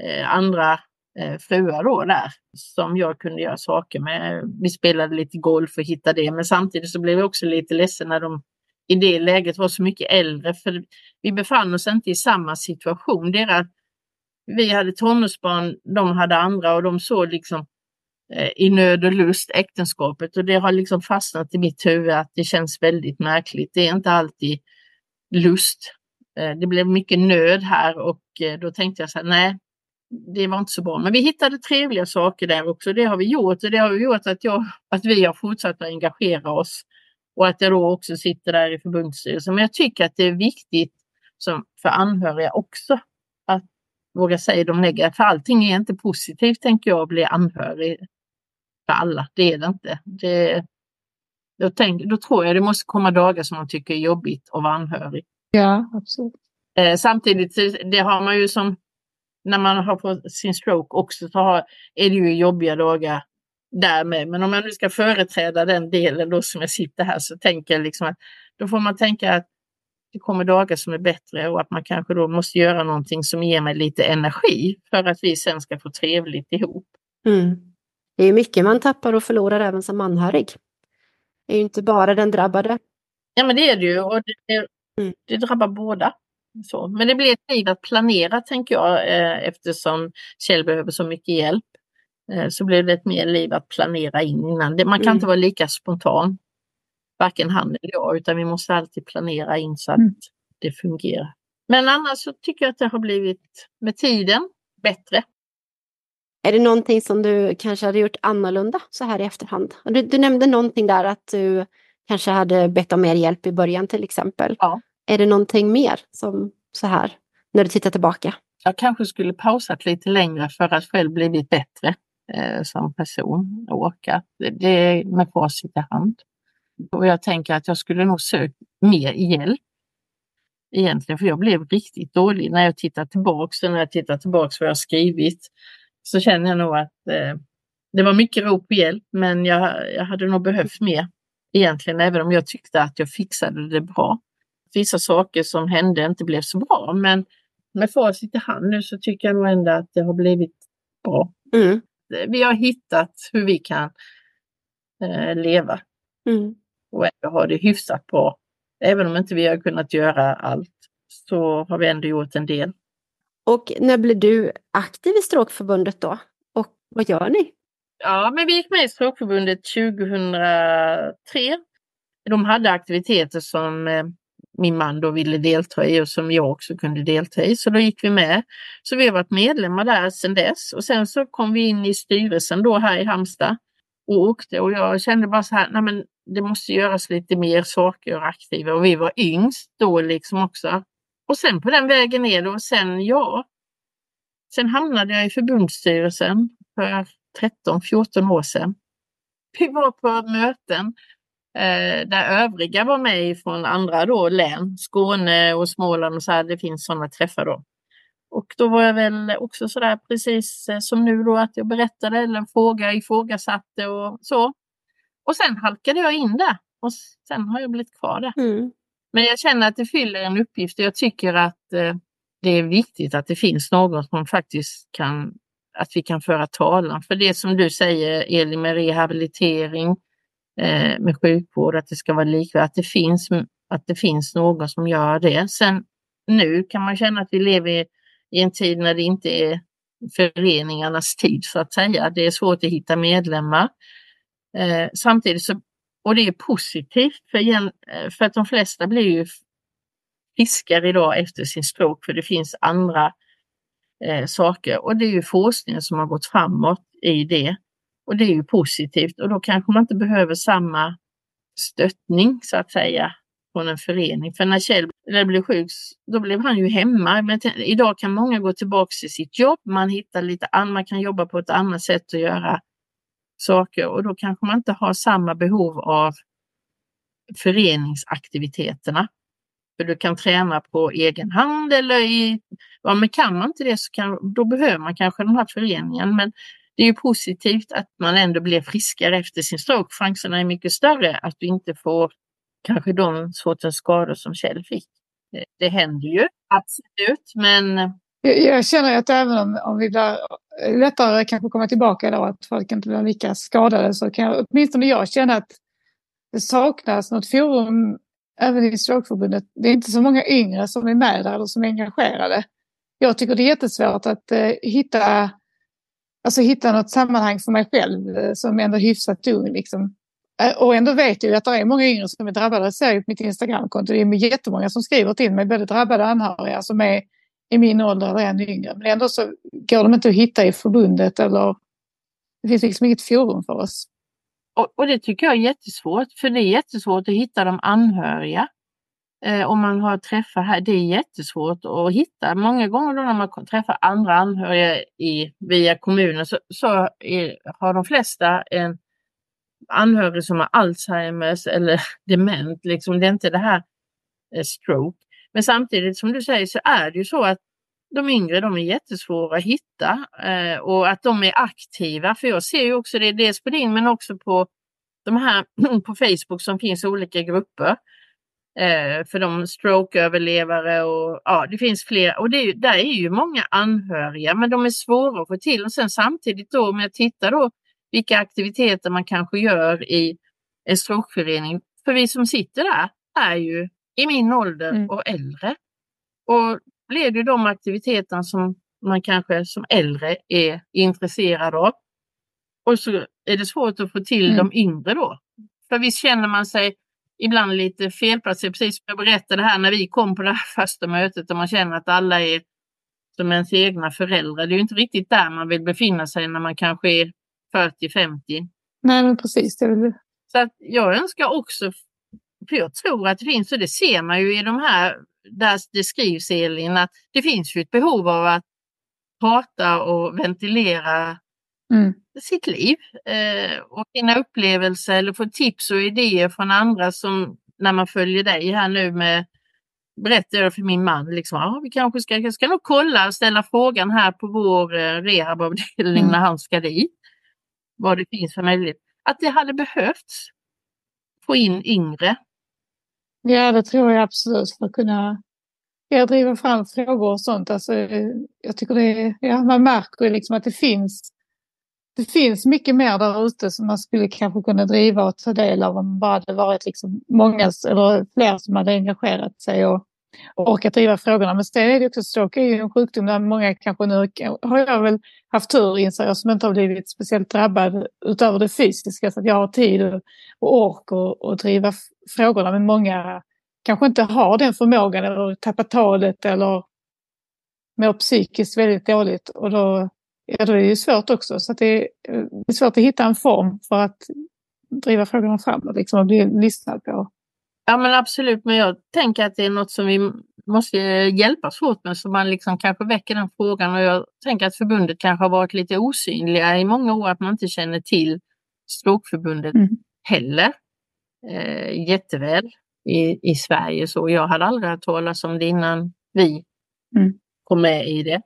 eh, andra eh, fruar då där som jag kunde göra saker med. Vi spelade lite golf och hittade det, men samtidigt så blev jag också lite ledsen när de i det läget var så mycket äldre, för vi befann oss inte i samma situation. Deras, vi hade tonårsbarn, de hade andra och de såg liksom Eh, i nöd och lust äktenskapet och det har liksom fastnat i mitt huvud att det känns väldigt märkligt. Det är inte alltid lust. Eh, det blev mycket nöd här och eh, då tänkte jag så här, nej, det var inte så bra. Men vi hittade trevliga saker där också. Det har vi gjort och det har gjort att, jag, att vi har fortsatt att engagera oss och att jag då också sitter där i förbundsstyrelsen. Men jag tycker att det är viktigt som för anhöriga också att våga säga de negativa. För allting är inte positivt tänker jag att bli anhörig för alla. Det är det inte. Det, då, tänk, då tror jag det måste komma dagar som man tycker är jobbigt att vara anhörig. Ja, absolut. Eh, samtidigt, det har man ju som när man har fått sin stroke också så har, är det ju jobbiga dagar därmed. Men om jag nu ska företräda den delen då som jag sitter här så tänker jag liksom att då får man tänka att det kommer dagar som är bättre och att man kanske då måste göra någonting som ger mig lite energi för att vi sen ska få trevligt ihop. Mm. Det är mycket man tappar och förlorar även som anhörig. Det är ju inte bara den drabbade. Ja men det är det ju och det, mm. det drabbar båda. Så. Men det blir ett liv att planera tänker jag eh, eftersom Kjell behöver så mycket hjälp. Eh, så blir det ett mer liv att planera in innan. Man kan mm. inte vara lika spontan. Varken han eller jag utan vi måste alltid planera in så att mm. det fungerar. Men annars så tycker jag att det har blivit med tiden bättre. Är det någonting som du kanske hade gjort annorlunda så här i efterhand? Du, du nämnde någonting där att du kanske hade bett om mer hjälp i början till exempel. Ja. Är det någonting mer som så här när du tittar tillbaka? jag kanske skulle pausat lite längre för att själv blivit bättre eh, som person och orkat. Det är med facit i hand. Och jag tänker att jag skulle nog sökt mer hjälp. Egentligen, för jag blev riktigt dålig när jag tittar tillbaks och när jag tittar tillbaks vad jag skrivit. Så känner jag nog att eh, det var mycket rop på hjälp, men jag, jag hade nog behövt mer egentligen, även om jag tyckte att jag fixade det bra. Vissa saker som hände inte blev så bra, men med facit i hand nu så tycker jag nog ändå att det har blivit bra. Mm. Vi har hittat hur vi kan eh, leva Mm. och ändå ha det hyfsat bra. Även om inte vi har kunnat göra allt så har vi ändå gjort en del. Och när blev du aktiv i Stråkförbundet då? Och vad gör ni? Ja, men vi gick med i Stråkförbundet 2003. De hade aktiviteter som eh, min man då ville delta i och som jag också kunde delta i. Så då gick vi med. Så vi har varit medlemmar där sedan dess och sen så kom vi in i styrelsen då här i Halmstad och åkte och jag kände bara så här, nej men det måste göras lite mer saker och aktiva och vi var yngst då liksom också. Och sen på den vägen ner då, sen ja. Sen hamnade jag i förbundsstyrelsen för 13-14 år sedan. Vi var på möten där övriga var med från andra då län, Skåne och Småland och så här, det finns sådana träffar då. Och då var jag väl också sådär precis eh, som nu då att jag berättade eller en fråga ifrågasatte och så. Och sen halkade jag in där och sen har jag blivit kvar där. Mm. Men jag känner att det fyller en uppgift och jag tycker att eh, det är viktigt att det finns någon som faktiskt kan, att vi kan föra talan. För det som du säger Elin med rehabilitering, eh, med sjukvård, att det ska vara likvärdigt, att det finns, att det finns någon som gör det. Sen nu kan man känna att vi lever i, i en tid när det inte är föreningarnas tid så att säga. Det är svårt att hitta medlemmar. Eh, samtidigt så, och det är positivt för, igen, eh, för att de flesta blir ju friskare idag efter sin stroke för det finns andra eh, saker och det är ju forskningen som har gått framåt i det. Och det är ju positivt och då kanske man inte behöver samma stöttning så att säga från en förening. För när Kjell när blev sjuk, då blev han ju hemma. Men idag kan många gå tillbaka till sitt jobb. Man hittar lite annat, man kan jobba på ett annat sätt och göra saker och då kanske man inte har samma behov av föreningsaktiviteterna. För du kan träna på egen hand eller i, ja, men kan man inte det så kan, då behöver man kanske den här föreningen. Men det är ju positivt att man ändå blir friskare efter sin stroke. Chanserna är mycket större att du inte får kanske de sortens skador som Kjell fick. Det, det händer ju, absolut, men Jag, jag känner att även om, om vi blir lättare kanske komma tillbaka då, att folk inte blir lika skadade, så kan jag, åtminstone jag känna att det saknas något forum även i Strokeförbundet. Det är inte så många yngre som är med där eller som är engagerade. Jag tycker det är jättesvårt att eh, hitta, alltså, hitta något sammanhang för mig själv eh, som ändå är hyfsat ung. Liksom. Eh, och ändå vet jag att det är många yngre som är drabbade. Jag ser ju på mitt Instagramkonto, det är jättemånga som skriver till mig, både drabbade och anhöriga som är i min ålder eller ännu yngre. Men ändå så går de inte att hitta i förbundet eller det finns liksom inget forum för oss. Och, och det tycker jag är jättesvårt, för det är jättesvårt att hitta de anhöriga. Eh, om man har träffar här, det är jättesvårt att hitta. Många gånger då när man träffar andra anhöriga i, via kommunen så, så är, har de flesta en anhörig som har Alzheimers eller [laughs] dement. Liksom. Det är inte det här eh, stroke. Men samtidigt som du säger så är det ju så att de yngre de är jättesvåra att hitta eh, och att de är aktiva. För jag ser ju också det dels på din men också på de här [clears throat] på Facebook som finns olika grupper. Eh, för de strokeöverlevare och ja, det finns fler. Och det är där är ju många anhöriga men de är svåra att få till. Och sen samtidigt då om jag tittar då vilka aktiviteter man kanske gör i en strokeförening. För vi som sitter där är ju i min ålder Mm. och äldre. Och blir det de aktiviteterna som man kanske som äldre är intresserad av. Och så är det svårt att få till Mm. de yngre då. För visst känner man sig ibland lite felplacerad, precis som jag berättade här när vi kom på det här [laughs] första mötet och man känner att alla är som ens egna föräldrar. Det är ju inte riktigt där man vill befinna sig när man kanske är 40-50. Nej men precis, det väl Så att jag önskar också, för jag tror att det finns, och det ser man ju i de här, där det skrivs Elin, att det finns ju ett behov av att prata och ventilera Mm. sitt liv eh, och sina upplevelser eller få tips och idéer från andra som när man följer dig här nu med berättar jag för min man liksom, ah, vi kanske ska, jag ska nog kolla, ställa frågan här på vår eh, rehabavdelning Mm. när han ska dit. Vad det finns för möjlighet. Att det hade behövts få in yngre. Ja, det tror jag absolut för att kunna ja, driva fram frågor och sånt. Alltså, jag tycker det är, ja, man märker liksom att det finns, det finns mycket mer där ute som man skulle kanske kunna driva och ta del av om det bara hade varit liksom många eller fler som hade engagerat sig och, och orkat driva frågorna. Men sen är det också stroke är ju en sjukdom där många kanske nu har jag väl haft tur inser jag som inte har blivit speciellt drabbad utöver det fysiska så att jag har tid och, och ork och, och driva frågorna. Men många kanske inte har den förmågan eller tappar talet eller mår psykiskt väldigt dåligt och då, ja, då är det ju svårt också. Så det, är, det är svårt att hitta en form för att driva frågorna framåt liksom, och bli lyssnad på. Ja men absolut, men jag tänker att det är något som vi måste hjälpas åt med så man liksom kanske väcker den frågan och jag tänker att förbundet kanske har varit lite osynliga i många år att man inte känner till Strokeförbundet Mm. heller eh, jätteväl i, i Sverige så jag hade aldrig hört talas om det innan vi Mm. kom med i det.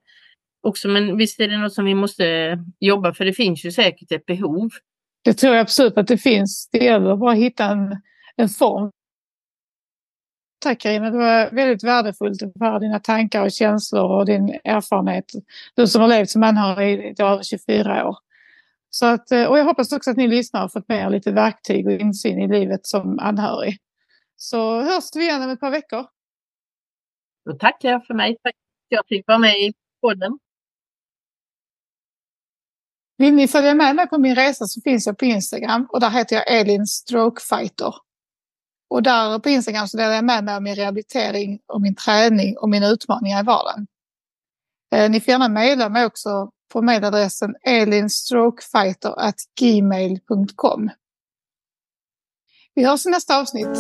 Också, men visst är det något som vi måste jobba för det finns ju säkert ett behov. Det tror jag absolut att det finns. Det gäller bara att hitta en, en form. Tack Carina, det var väldigt värdefullt att höra dina tankar och känslor och din erfarenhet. Du som har levt som anhörig i över 24 år. Så att, eh, och jag hoppas också att ni lyssnar har fått med er lite verktyg och insyn i livet som anhörig. Så hörs vi igen om ett par veckor. Då tackar jag för mig. Tack för att jag fick vara med i podden. Vill ni följa med mig på min resa så finns jag på Instagram och där heter jag Elin Strokefighter. Och där på Instagram så delar jag med mig av min rehabilitering och min träning och mina utmaningar i vardagen. Eh, ni får gärna mejla mig också på mejladressen elinstrokefighter@gmail.com. Vi hörs i nästa avsnitt.